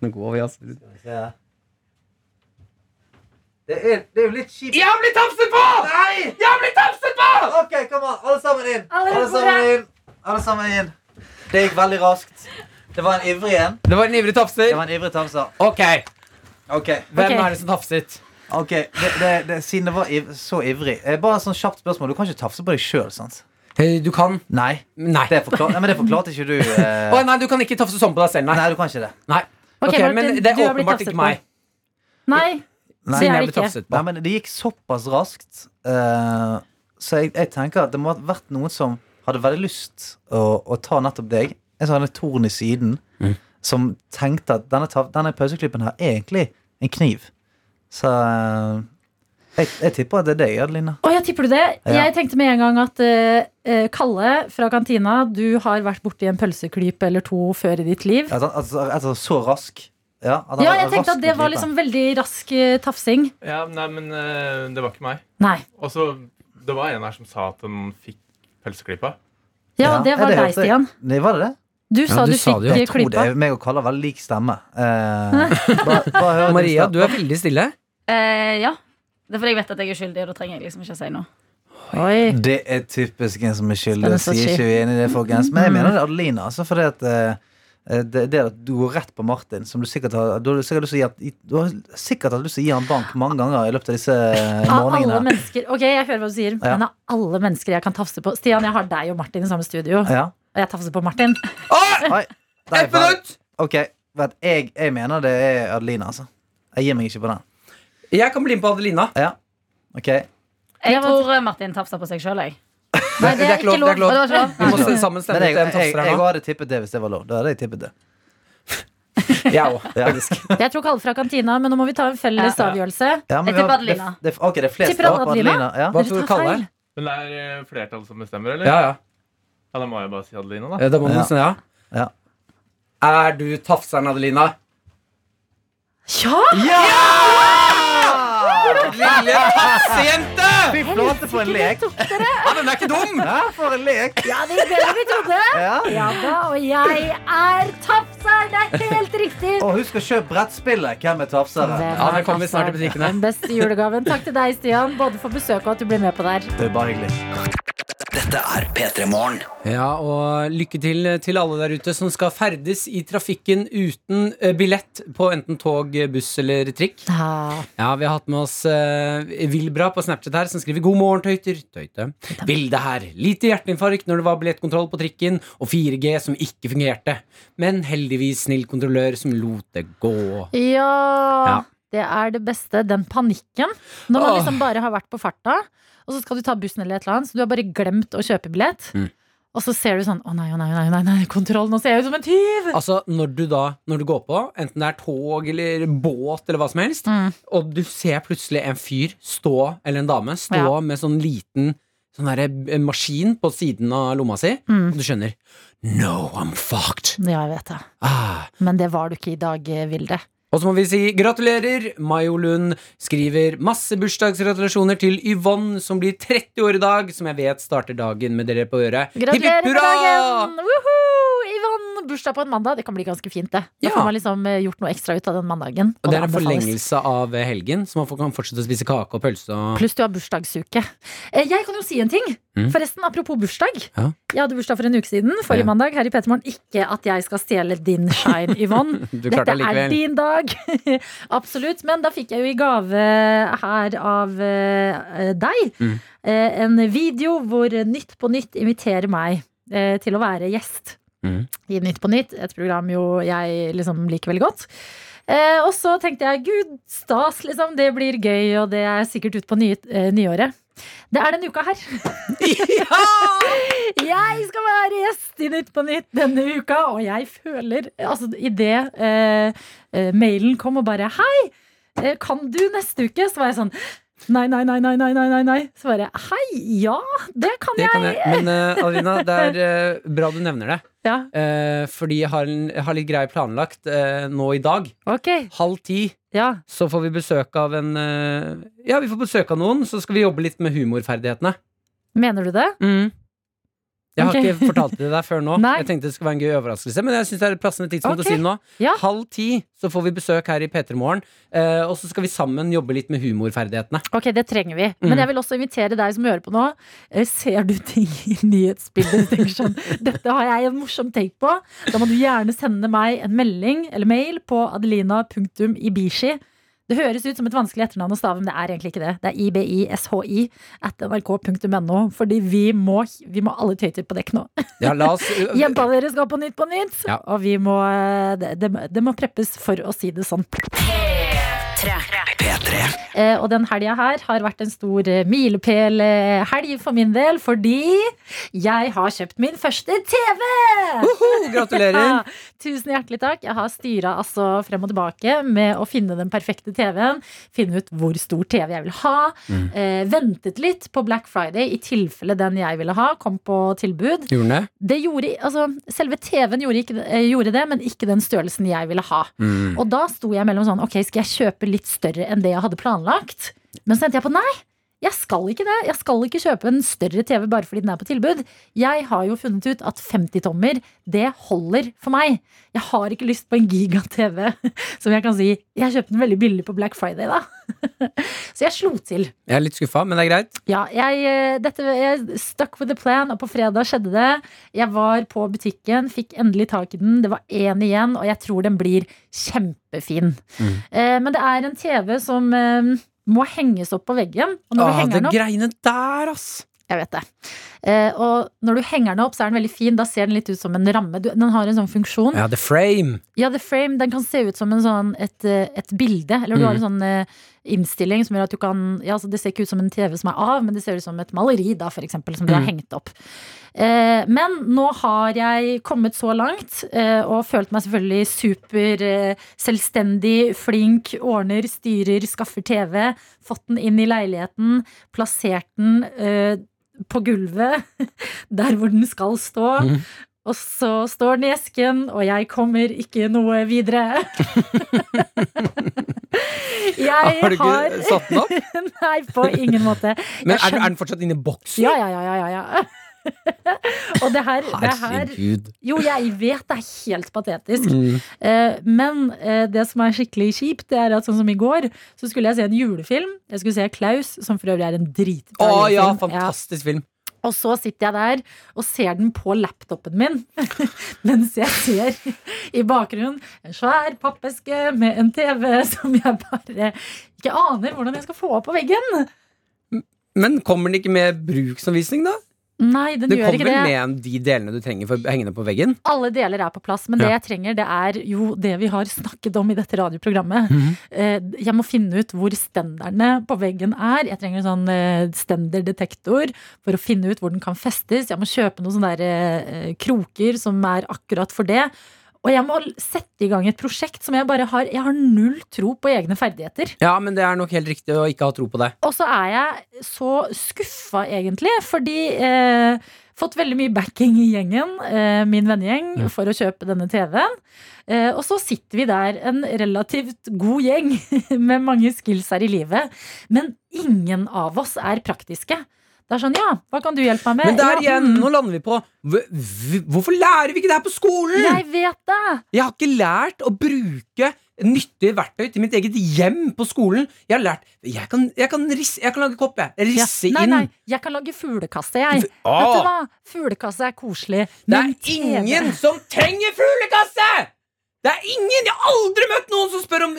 Nå går vi, altså. Skal vi se. Det er, det er jo litt kjipt. Jeg har blitt tafset på! Nei! Jeg har blitt tafset på! Ok, kom an. Alle sammen inn. Alle Alle sammen inn. Alle sammen inn. Det gikk veldig raskt. Det var en ivrig en. Det var en ivrig tafser. Det var en ivrig tafser. Ok, Ok, hvem okay. er det som tafset? ok, det, det, det, Siden det var iv så ivrig eh, Bare et sånn kjapt spørsmål. Du kan ikke tafse på deg sjøl, sant? Du kan Nei. Nei. Det, nei, men det forklarte ikke du. Eh. Oh, nei, du kan ikke tafse sånn på deg selv, nei. Nei, du kan ikke det. nei. Ok, okay, Martin, men det er åpenbart ikke meg. Nei. Nei, Så jeg er ikke. Nei, men det gikk såpass raskt, uh, så jeg, jeg tenker at det må ha vært noen som hadde veldig lyst å, å ta nettopp deg. En sånn torn i siden, Mm. som tenkte at denne, denne pauseklippen her er egentlig en kniv. Så eh, jeg, jeg tipper at det er deg, Adelina. Å, jeg tipper du det? Ja. Jeg tenkte med en gang at eh, eh, Kalle fra kantina, du har vært borti en pølseklype eller to før i ditt liv. Altså, altså, altså så rask. Ja, Ja, jeg tenkte at det var liksom veldig rask uh, tafsing. Ja, nei, men uh, det var ikke meg. Nei. Og så Det var en her som sa at hun fikk pølseklypa. Ja, Ja, det var det deg. Stian. Nei, var det det? Du sa du du sa fikk det eh, Jeg tror det er meg og Kalle har veldig lik stemme. Eh, bare, bare Maria, du er veldig stille. Eh, ja. Det er fordi jeg vet at jeg er skyldig, og da trenger jeg liksom ikke å si noe. Oi. Det er typisk en som er skyldig. Spennende Sier ikke vi enig i det, folkens. Men jeg mener det er Adelina Altså, fordi at eh, det, det at du går rett på Martin, som du sikkert har Du har sikkert lyst til å gi, du har sikkert hatt lyst til å gi han bank mange ganger i løpet av disse eh, morgenene. Ok, jeg hører hva du sier, Ja. men av alle mennesker jeg kan tafse på Stian, jeg har deg og Martin i samme studio, Ja. og jeg tafser på Martin. Oi, Ett minutt! Ok, vet, jeg, jeg mener det er Adelina, altså. Jeg gir meg ikke på den. Jeg kan bli med på Adelina. Ja, ok Jeg tror eh, Martin tafsa på seg sjøl, jeg. Nei, det er ikke lov. Det er ikke lov. Det er ikke lov. Vi må sammen Men stemme jeg, ut en jeg, tafser jeg, nå. hadde tippet det hvis det var lov. Da hadde jeg tippet det. Jeg òg, faktisk. Jeg tror alle fra kantina, men nå må vi ta en felles Ja. avgjørelse. Ja, men Jeg vi tipper har- Adelina. Det, det, ok, det er flest Tipper på Adelina? Adelina. Ja. Hva Dere tror du, tar kaller feil. Men det er eh, flertall som bestemmer, eller? Ja, ja. Ja, Da må jeg bare si Adelina, da. Ja, Da må du Ja. si ja. Ja. Er du tafseren, Adelina? Ja! Lille tafsejente! Fy flate for en lek! Ja, den er ikke dum! Ja, for en lek! Ja, det er det vi trodde. Ja. Ja da, og jeg er tafser. Det er helt riktig. Og husk å kjøpe brettspillet. Hvem er tafsere? Ja, det kommer snart i butikkene. Den beste julegaven. Takk til deg, Stian, både for besøket og at du ble med på der. Det er bare hyggelig. Dette er P3 Morgen. Ja, og lykke til til alle der ute som skal ferdes i trafikken uten eh, billett på enten tog, buss eller trikk. Ja. Ja, vi har hatt med oss uh, Vilbra på Snapchat her, som skriver 'God morgen, tøyter'. Tøyte. Bilde her. Lite hjerteinfarkt når det var billettkontroll på trikken, og 4G som ikke fungerte. Men heldigvis snill kontrollør som lot det gå. Ja, Ja. det er det beste. Den panikken. Når man liksom bare har vært på farta, og så skal du ta bussen eller et eller annet, så du har bare glemt å kjøpe billett. Mm. Og så ser du sånn Å nei, å nei, å nei, nei, nei, kontroll, nå ser jeg ut som en tyv! Altså, når du da, når du går på, enten det er tog eller båt eller hva som helst, Mm. og du ser plutselig en fyr stå, eller en dame, stå Ja. med sånn liten sånn der, eh, maskin på siden av lomma si, Mm. og du skjønner No, I'm fucked. Ja, jeg vet det. Ah. Men det var du ikke i dag, eh, Vilde. Og så må vi si gratulerer. Mayo Lund skriver masse bursdagsgratulasjoner til Yvonne, som blir 30 år i dag, som jeg vet starter dagen med dere på øret. Hipp, hipp, Gratulerer med dagen! Woohoo! Yvonne, bursdag på en mandag. Det kan bli ganske fint, det. Da Ja. får man liksom eh, gjort noe ekstra ut av den mandagen. Og det er en forlengelse av eh, helgen, så man kan fortsette å spise kake og pølse. Og... Pluss du har bursdagsuke. Eh, Jeg kan jo si en ting. Mm. Forresten, apropos bursdag. Ja. Jeg hadde bursdag for en uke siden, forrige Ja. mandag, her i Petermorgen. Ikke at jeg skal stjele din shine, Yvonne. Dette er din dag. Absolutt. Men da fikk jeg jo i gave her av eh, deg Mm. eh, en video hvor Nytt på Nytt inviterer meg eh, til å være gjest Mm. i Nytt på Nytt. Et program jo jeg liksom liker veldig godt. Og så tenkte jeg gud, stas, liksom. Det blir gøy, og det er sikkert ut på ny, nyåret. Det er denne uka her. jeg skal være gjest i Nytt på Nytt denne uka, og jeg føler Altså, idet eh, eh, mailen kom og bare Hei, eh, kan du neste uke? Så var jeg sånn Nei, nei, nei, nei, nei, nei, nei, nei. Så bare Hei, ja, det kan Det jeg. kan jeg. Men uh, Alina, det er uh, bra du nevner det. Ja, Uh, fordi jeg har, en, jeg har litt greier planlagt eh, nå i dag. ok. Halv ti Ja. så får vi besøk av en eh, Ja, vi får besøk av noen, så skal vi jobbe litt med humorferdighetene. Mener du det? Jeg har okay. ikke fortalt det deg før nå. Nei. Jeg tenkte det skulle være en gøy overraskelse, men jeg syns det er et passende tidspunkt okay. å si det nå. Ja. Halv ti så får vi besøk her i P3 Morgen, eh, og så skal vi sammen jobbe litt med humorferdighetene. Ok, det trenger vi. Mm. Men jeg vil også invitere deg som hører på nå. Eh, Ser du ting i nyhetsbildet sånn Dette har jeg en morsom take på. Da må du gjerne sende meg en melding eller mail på adelina.ibishi. Det høres ut som et vanskelig etternavn å stave, men det er egentlig ikke det. Det er ibishi at nrk.no. Fordi vi må, vi må alle tøyter på dekk nå. Ja, la oss Jenta deres skal på Nytt på Nytt! Ja. Og vi må, det, det, det må preppes, for å si det sånn. P3. Eh, og den helga her har vært en stor milepælhelg for min del, fordi jeg har kjøpt min første TV! Uhu, gratulerer! Tusen hjertelig takk. Jeg har styra altså frem og tilbake med å finne den perfekte TV-en. Finne ut hvor stor TV jeg vil ha. Mm. Eh, ventet litt på Black Friday i tilfelle den jeg ville ha, kom på tilbud. Gjorde det? Gjorde, altså, selve TV-en gjorde, ikke, eh, gjorde det, men ikke den størrelsen jeg ville ha. Mm. Og da sto jeg mellom sånn Ok, skal jeg kjøpe litt større enn det jeg hadde planlagt? Men så tenkte jeg på nei. Jeg skal ikke det. Jeg skal ikke kjøpe en større TV bare fordi den er på tilbud. Jeg har jo funnet ut at 50-tommer, det holder for meg. Jeg har ikke lyst på en giga-TV som jeg kan si Jeg kjøpte den veldig billig på Black Friday, da. Så jeg slo til. Jeg er litt skuffa, men det er greit. Ja, jeg, eh, dette, jeg stuck with the plan, og på fredag skjedde det. Jeg var på butikken, fikk endelig tak i den. Det var én igjen, og jeg tror den blir kjempefin. Mm. Eh, men det er en TV som eh, må henges opp på veggen. Og når du Ah, henger det den opp greiene der, ass! Jeg vet det. Eh, og når du henger den opp, så er den veldig fin. Da ser den litt ut som en ramme. Du, den har en sånn funksjon. Ja, The Frame. Ja, The Frame den kan se ut som en sånn, et, eh, et bilde. Eller du Mm. har en sånn eh, innstilling som gjør at du kan ja, altså Det ser ikke ut som en TV som er av, men det ser ut som et maleri, da, for eksempel, som du har Mm. hengt opp. Eh, men nå har jeg kommet så langt, eh, og følt meg selvfølgelig super eh, flink, ordner, styrer, skaffer TV. Fått den inn i leiligheten, plassert den eh, på gulvet, der hvor den skal stå. Mhm. Og så står den i esken, og jeg kommer ikke noe videre. jeg Har du ikke satt den opp? Nei, på ingen måte. Men er, skjønner- er den fortsatt inne i boksen? Ja, ja, ja, ja, ja, ja. og det her, det her. Jo, jeg vet det er helt patetisk. Mm. Eh, men eh, det som er skikkelig kjipt, det er at sånn som i går, så skulle jeg se en julefilm. Jeg skulle se Klaus, som for øvrig er en dritbra Å ja, fantastisk fantastisk film. Og så sitter jeg der og ser den på laptopen min, mens jeg ser i bakgrunnen en svær pappeske med en TV som jeg bare ikke aner hvordan jeg skal få opp på veggen. Men kommer den ikke med bruksanvisning, da? Nei, den Det gjør kommer ikke det. det. med de delene du trenger for å henge det på veggen? Alle deler er på plass, men det jeg trenger, det er jo det vi har snakket om i dette radioprogrammet. Mm -hmm. Jeg må finne ut hvor stenderne på veggen er. Jeg trenger en sånn eh, stenderdetektor for å finne ut hvor den kan festes. Jeg må kjøpe noen sånne der, eh, kroker som er akkurat for det. Og jeg må sette i gang et prosjekt som jeg bare har Jeg har null tro på egne ferdigheter. Ja, men det er nok helt riktig å ikke ha tro på det. Og så er jeg så skuffa, egentlig, fordi eh, Fått veldig mye backing i gjengen, eh, min vennegjeng, for å kjøpe denne TV-en. Eh, og så sitter vi der, en relativt god gjeng med mange skills her i livet. Men ingen av oss er praktiske. Det er sånn, ja, hva kan du hjelpe meg med? Men der ja, igjen, mm, nå lander vi på hvor- hvor- Hvorfor lærer vi ikke det her på skolen? Jeg vet det! Jeg har ikke lært å bruke nyttige verktøy til mitt eget hjem på skolen. Jeg har lært Jeg kan, jeg kan, risse, jeg kan lage kopp, jeg. Ja, nei, inn. nei, jeg kan lage fuglekasse, jeg. F- Vet du hva? Fuglekasse er koselig. Det er TV ingen som trenger fuglekasse! Det er ingen! Jeg har aldri møtt noen som spør om,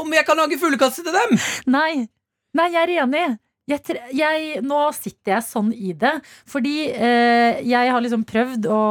om jeg kan lage fuglekasse til dem! Nei, nei, jeg er enig. Jeg, jeg, nå sitter jeg sånn i det, fordi eh, jeg har liksom prøvd å,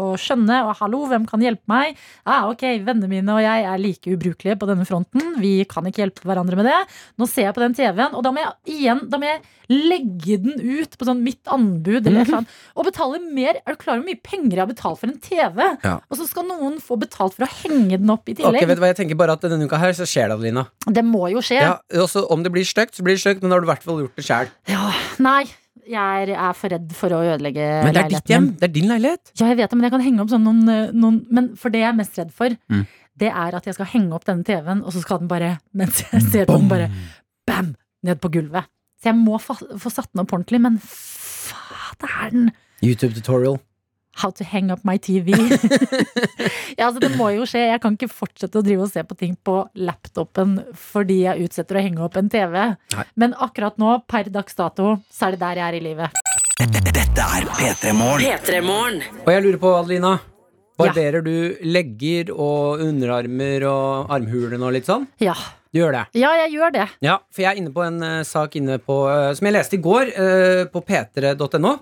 å skjønne og hallo, hvem kan hjelpe meg? Ah, ok, Vennene mine og jeg er like ubrukelige på denne fronten. Vi kan ikke hjelpe hverandre med det. Nå ser jeg på den TV-en, og da må jeg igjen da må jeg legge den ut på sånn mitt anbud eller eller og betale mer. Er du klar over hvor mye penger jeg har betalt for en TV? Ja. Og så skal noen få betalt for å henge den opp i Ok, vet du hva, Jeg tenker bare at denne uka her så skjer det, Adelina. Det må jo skje. Ja, også, om det blir stygt, så blir det stygt, men da har du i hvert fall gjort det sjæl. Ja, nei, jeg er, er for redd for å ødelegge leiligheten. Men det er ditt hjem. Det er din leilighet. Ja, jeg vet det, men jeg kan henge opp sånn noen, eh, noen Men for det jeg er mest redd for, Mm. det er at jeg skal henge opp denne TV-en, og så skal den bare, mens jeg ser på den, bare bam, ned på gulvet. Så jeg må få satt den opp ordentlig, men faderen YouTube tutorial. How to hang up my TV. ja, altså Det må jo skje. Jeg kan ikke fortsette å drive og se på ting på laptopen fordi jeg utsetter å henge opp en TV. Nei. Men akkurat nå, per dags dato, så er det der jeg er i livet. Dette er P3 Morgen. Og jeg lurer på, Adelina. Barberer du legger og underarmer og armhulene og litt sånn? Ja. Du gjør det? ja, jeg gjør det. Ja, for jeg er inne på en uh, sak inne på uh, som jeg leste i går, uh, på p3.no.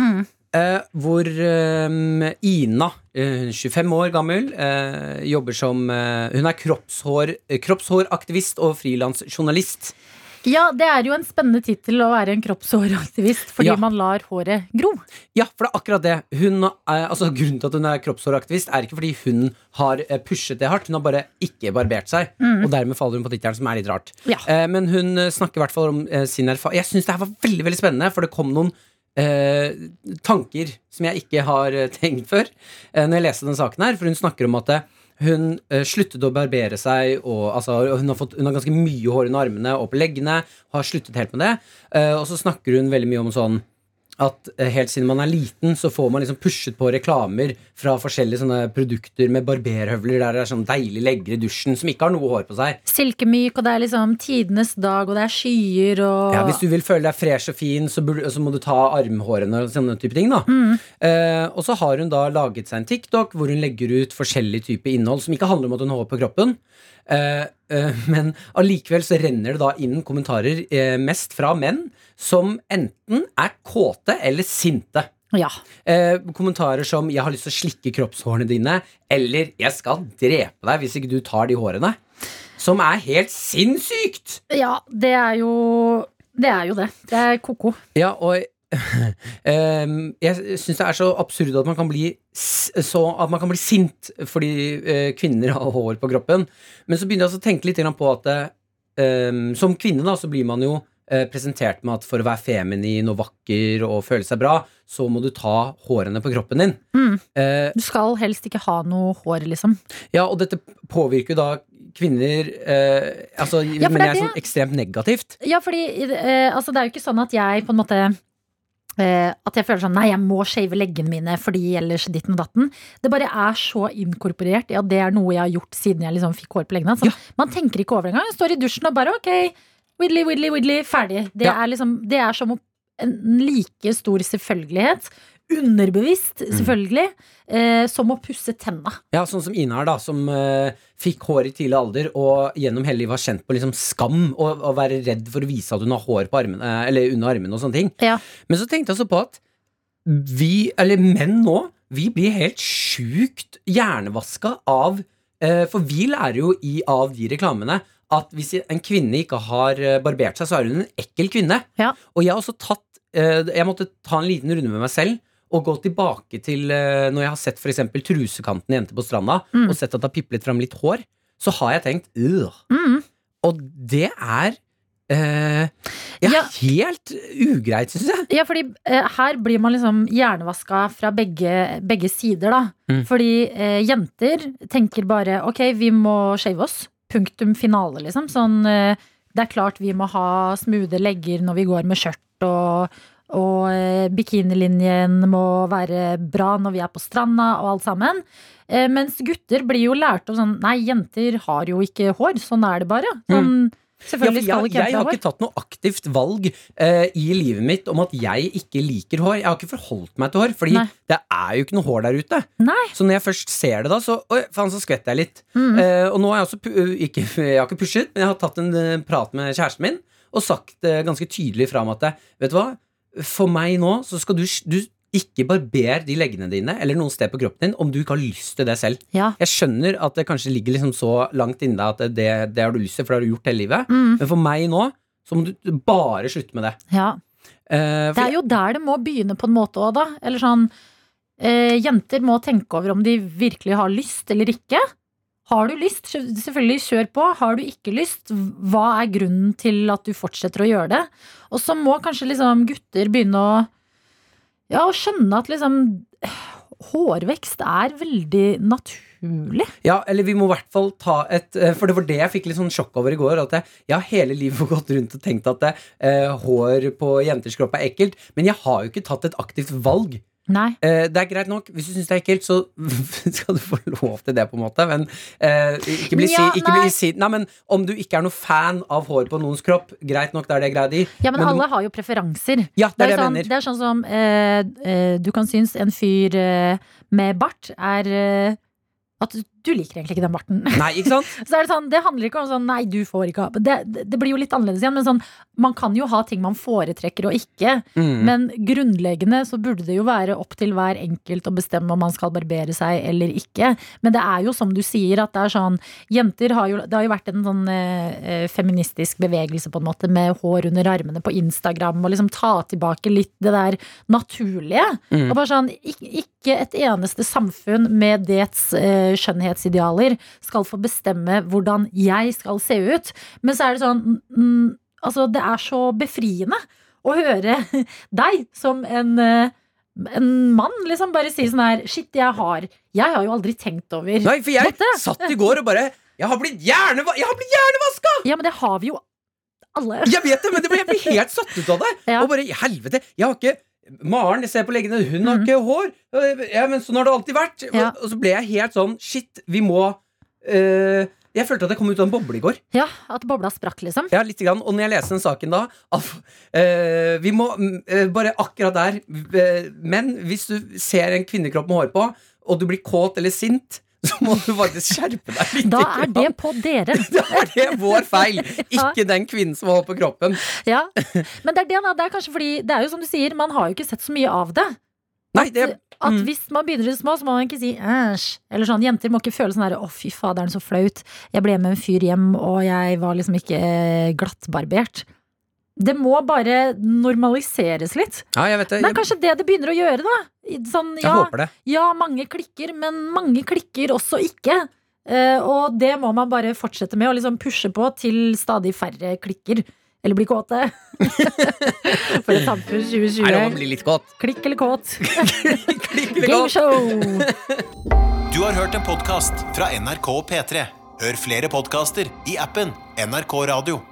Mm. Eh, hvor eh, Ina, eh, er 25 år gammel, eh, jobber som eh, Hun er kroppshår, eh, kroppshåraktivist og frilansjournalist. Ja, det er jo en spennende tittel å være en kroppshåraktivist fordi Ja. man lar håret gro. Ja, for det er akkurat det. Hun, altså, grunnen til at hun er kroppshåraktivist, er ikke fordi hun har eh, pushet det hardt. Hun har bare ikke barbert seg, Mm. og dermed faller hun på tittelen, som er litt rart. Ja. Eh, men hun eh, snakker i hvert fall om eh, sin erfaring. Jeg syns det her var veldig veldig spennende, for det kom noen eh, tanker som jeg ikke har eh, tenkt før eh, når jeg leste den saken her. For hun snakker om at eh, hun eh, sluttet å barbere seg, og, altså, hun, har fått, hun har ganske mye hår under armene og på leggene. Har sluttet helt med det. Og så snakker hun veldig mye om sånn at eh, helt siden man er liten, så får man liksom pushet på reklamer fra forskjellige sånne produkter med barberhøvler der det er sånn deilig legger i dusjen som ikke har noe hår på seg. Silkemyk, og det er liksom tidenes dag, og det er skyer og Ja, Hvis du vil føle deg fresh og fin, så, burde, så må du ta armhårene og sånne type ting. da eh, Og så har hun da laget seg en TikTok hvor hun legger ut forskjellig type innhold som ikke handler om at hun har hår på kroppen. Eh, eh, men allikevel så renner det da inn kommentarer eh, mest fra menn som enten er kåte eller sinte. Ja. Eh, kommentarer som 'jeg har lyst til å slikke kroppshårene dine', eller 'jeg skal drepe deg hvis ikke du tar de hårene'. Som er helt sinnssykt! ja, det er jo det. Er jo det. Det er ko-ko. Ja, og ehm, jeg syns det er så absurd at man kan bli så At man kan bli sint fordi uh, kvinner har hår på kroppen. Men så begynner jeg å tenke litt på at ehm, som kvinne da, så blir man jo uh, presentert med at for å være feminin og vakker og føle seg bra, så må du ta hårene på kroppen din. Mm. Uh, Du skal helst ikke ha noe hår, liksom. ja, og dette påvirker jo da kvinner eh, Altså, Ja, men det er jeg er sånn ekstremt negativt. Ja, fordi eh, altså, det er jo ikke sånn at jeg på en måte At jeg føler sånn Nei, jeg må shave leggene mine fordi ellers ditten og datten. Det bare er så inkorporert i at det er noe jeg har gjort siden jeg liksom fikk hår på leggene. Ja. Man tenker ikke over det engang. Jeg står i dusjen og bare ok, widdly, widdly, widdly, ferdig. Det, Ja. er liksom, det er som en like stor selvfølgelighet. Underbevisst, Mm. selvfølgelig. Eh, som å pusse tenna. Ja, sånn som Ina her, da, som eh, fikk hår i tidlig alder og gjennom hele livet har kjent på liksom skam og, og være redd for å vise at hun har hår på armen, eh, eller under armene og sånne ting. Ja. Men så tenkte jeg også på at vi, eller menn nå, vi blir helt sjukt hjernevaska av eh, For vi lærer jo i, av de reklamene at hvis en kvinne ikke har eh, barbert seg, så er hun en ekkel kvinne. Ja. Og jeg har også tatt eh, Jeg måtte ta en liten runde med meg selv og gå tilbake til eh, når jeg har sett f.eks. trusekanten i Jente på stranda, Mm. og sett at det har piplet fram litt hår, så har jeg tenkt. Mm. Og det er eh, ja, Ja. helt ugreit, syns jeg. Ja, fordi eh, her blir man liksom hjernevaska fra begge, begge sider, da. Mm. Fordi eh, jenter tenker bare ok, vi må shave oss. Punktum finale, liksom. Sånn eh, det er klart vi må ha smoothe legger når vi går med skjørt, og, og eh, bikinilinjen må være bra når vi er på stranda, og alt sammen. Eh, mens gutter blir jo lært om sånn Nei, jenter har jo ikke hår. Sånn er det bare. Sånn, mm. Selvfølgelig skal ikke jeg jeg ha har ikke tatt noe aktivt valg eh, i livet mitt om at jeg ikke liker hår. Jeg har ikke forholdt meg til hår, Fordi Nei. det er jo ikke noe hår der ute. Nei. Så når jeg først ser det, da, så Oi, faen, så skvetter jeg litt. Mm. Eh, og nå har jeg også uh, ikke, Jeg har ikke pushet, men jeg har tatt en eh, prat med kjæresten min og sagt eh, ganske tydelig fra om at eh, Vet du hva, for meg nå så skal du, du ikke barber de leggene dine eller noen sted på kroppen din om du ikke har lyst til det selv. Ja. Jeg skjønner at det kanskje ligger liksom så langt inni deg at det, det har du lyst til, for det har du gjort hele livet. Mm. Men for meg nå så må du bare slutte med det. Ja. Eh, Det er jo der det må begynne på en måte òg, da. Eller sånn eh, Jenter må tenke over om de virkelig har lyst eller ikke. Har du lyst, selvfølgelig kjør på. Har du ikke lyst, hva er grunnen til at du fortsetter å gjøre det? Og så må kanskje liksom gutter begynne å Ja, skjønne at liksom Hårvekst er veldig naturlig. Ja, eller vi må i hvert fall ta et eh, For det var det jeg fikk litt sånn sjokk over i går. At jeg, jeg har hele livet gått rundt og tenkt at eh, hår på jenters kropp er ekkelt. Men jeg har jo ikke tatt et aktivt valg. Nei. Eh, det er greit nok. Hvis du syns det er ekkelt, så skal du få lov til det, på en måte. Men eh, ikke bli Ja, si, ikke bli nei. si Nei, men om du ikke er noe fan av hår på noens kropp, greit nok, da er det greit i. Ja, men men alle har jo preferanser. Ja, det er det jeg sånn, mener. det er sånn som eh, eh, du kan synes en fyr eh, med bart er eh, At du liker egentlig ikke den barten. Nei, ikke sant? Så er det sånn, det handler ikke om sånn Nei, du får ikke ha det, det, blir jo litt annerledes igjen, men sånn Man kan jo ha ting man foretrekker og ikke. Mm. Men grunnleggende så burde det jo være opp til hver enkelt å bestemme om man skal barbere seg eller ikke. Men det er jo som du sier, at det er sånn Jenter har jo Det har jo vært en sånn eh, feministisk bevegelse på en måte med hår under armene på Instagram, og liksom ta tilbake litt det der naturlige. Mm. Og bare sånn ikke, et eneste samfunn med dets eh, skjønnhetsidealer skal få bestemme hvordan jeg skal se ut. Men så er det sånn mm, Altså, det er så befriende å høre deg som en eh, en mann liksom bare si sånn her Shit, jeg har Jeg har jo aldri tenkt over Nei, for jeg dette. satt i går og bare Jeg har blitt, hjerneva jeg har blitt hjernevaska! Ja, men det har vi jo alle. Jeg vet det, men det ble, jeg blir helt satt ut av det. Og bare, i helvete, jeg har ikke Maren, ser på leggene, hun har ikke hår. Ja, men sånn har det alltid vært. Ja. Og, så ble jeg helt sånn Shit, vi må uh, Jeg følte at jeg kom ut av en boble i går. Ja, At bobla sprakk, liksom. Ja, litt grann. Og når jeg leser den saken da at, uh, Vi må eh, bare akkurat der uh, Men hvis du ser en kvinnekropp med hår på, og du blir kåt eller sint, så må du faktisk skjerpe deg litt. Da er det på dere. Da er det vår feil, ikke den kvinnen som holder på kroppen. Ja. Men det er, det, det er kanskje fordi Det er jo som du sier, man har jo ikke sett så mye av det. Nei, det At Mm. hvis man begynner i det små, så må man ikke si æsj. Eller sånn, Jenter må ikke føle sånn der å fy faderen, så flaut. Jeg ble med en fyr hjem, og jeg var liksom ikke eh, glattbarbert. Det må bare normaliseres litt. Ja, jeg vet det. Det er kanskje det det begynner å gjøre, da. Sånn, ja, jeg håper det. ja, mange klikker, men mange klikker også ikke. Eh, og det må man bare fortsette med, og liksom pushe på til stadig færre klikker. Eller bli kåte. For et samfunn Nei, det må 2020. bli litt kåt? Klikk eller kåt. Klikk eller. Gameshow! Du har hørt en podkast fra NRK og P3. Hør flere podkaster i appen NRK Radio.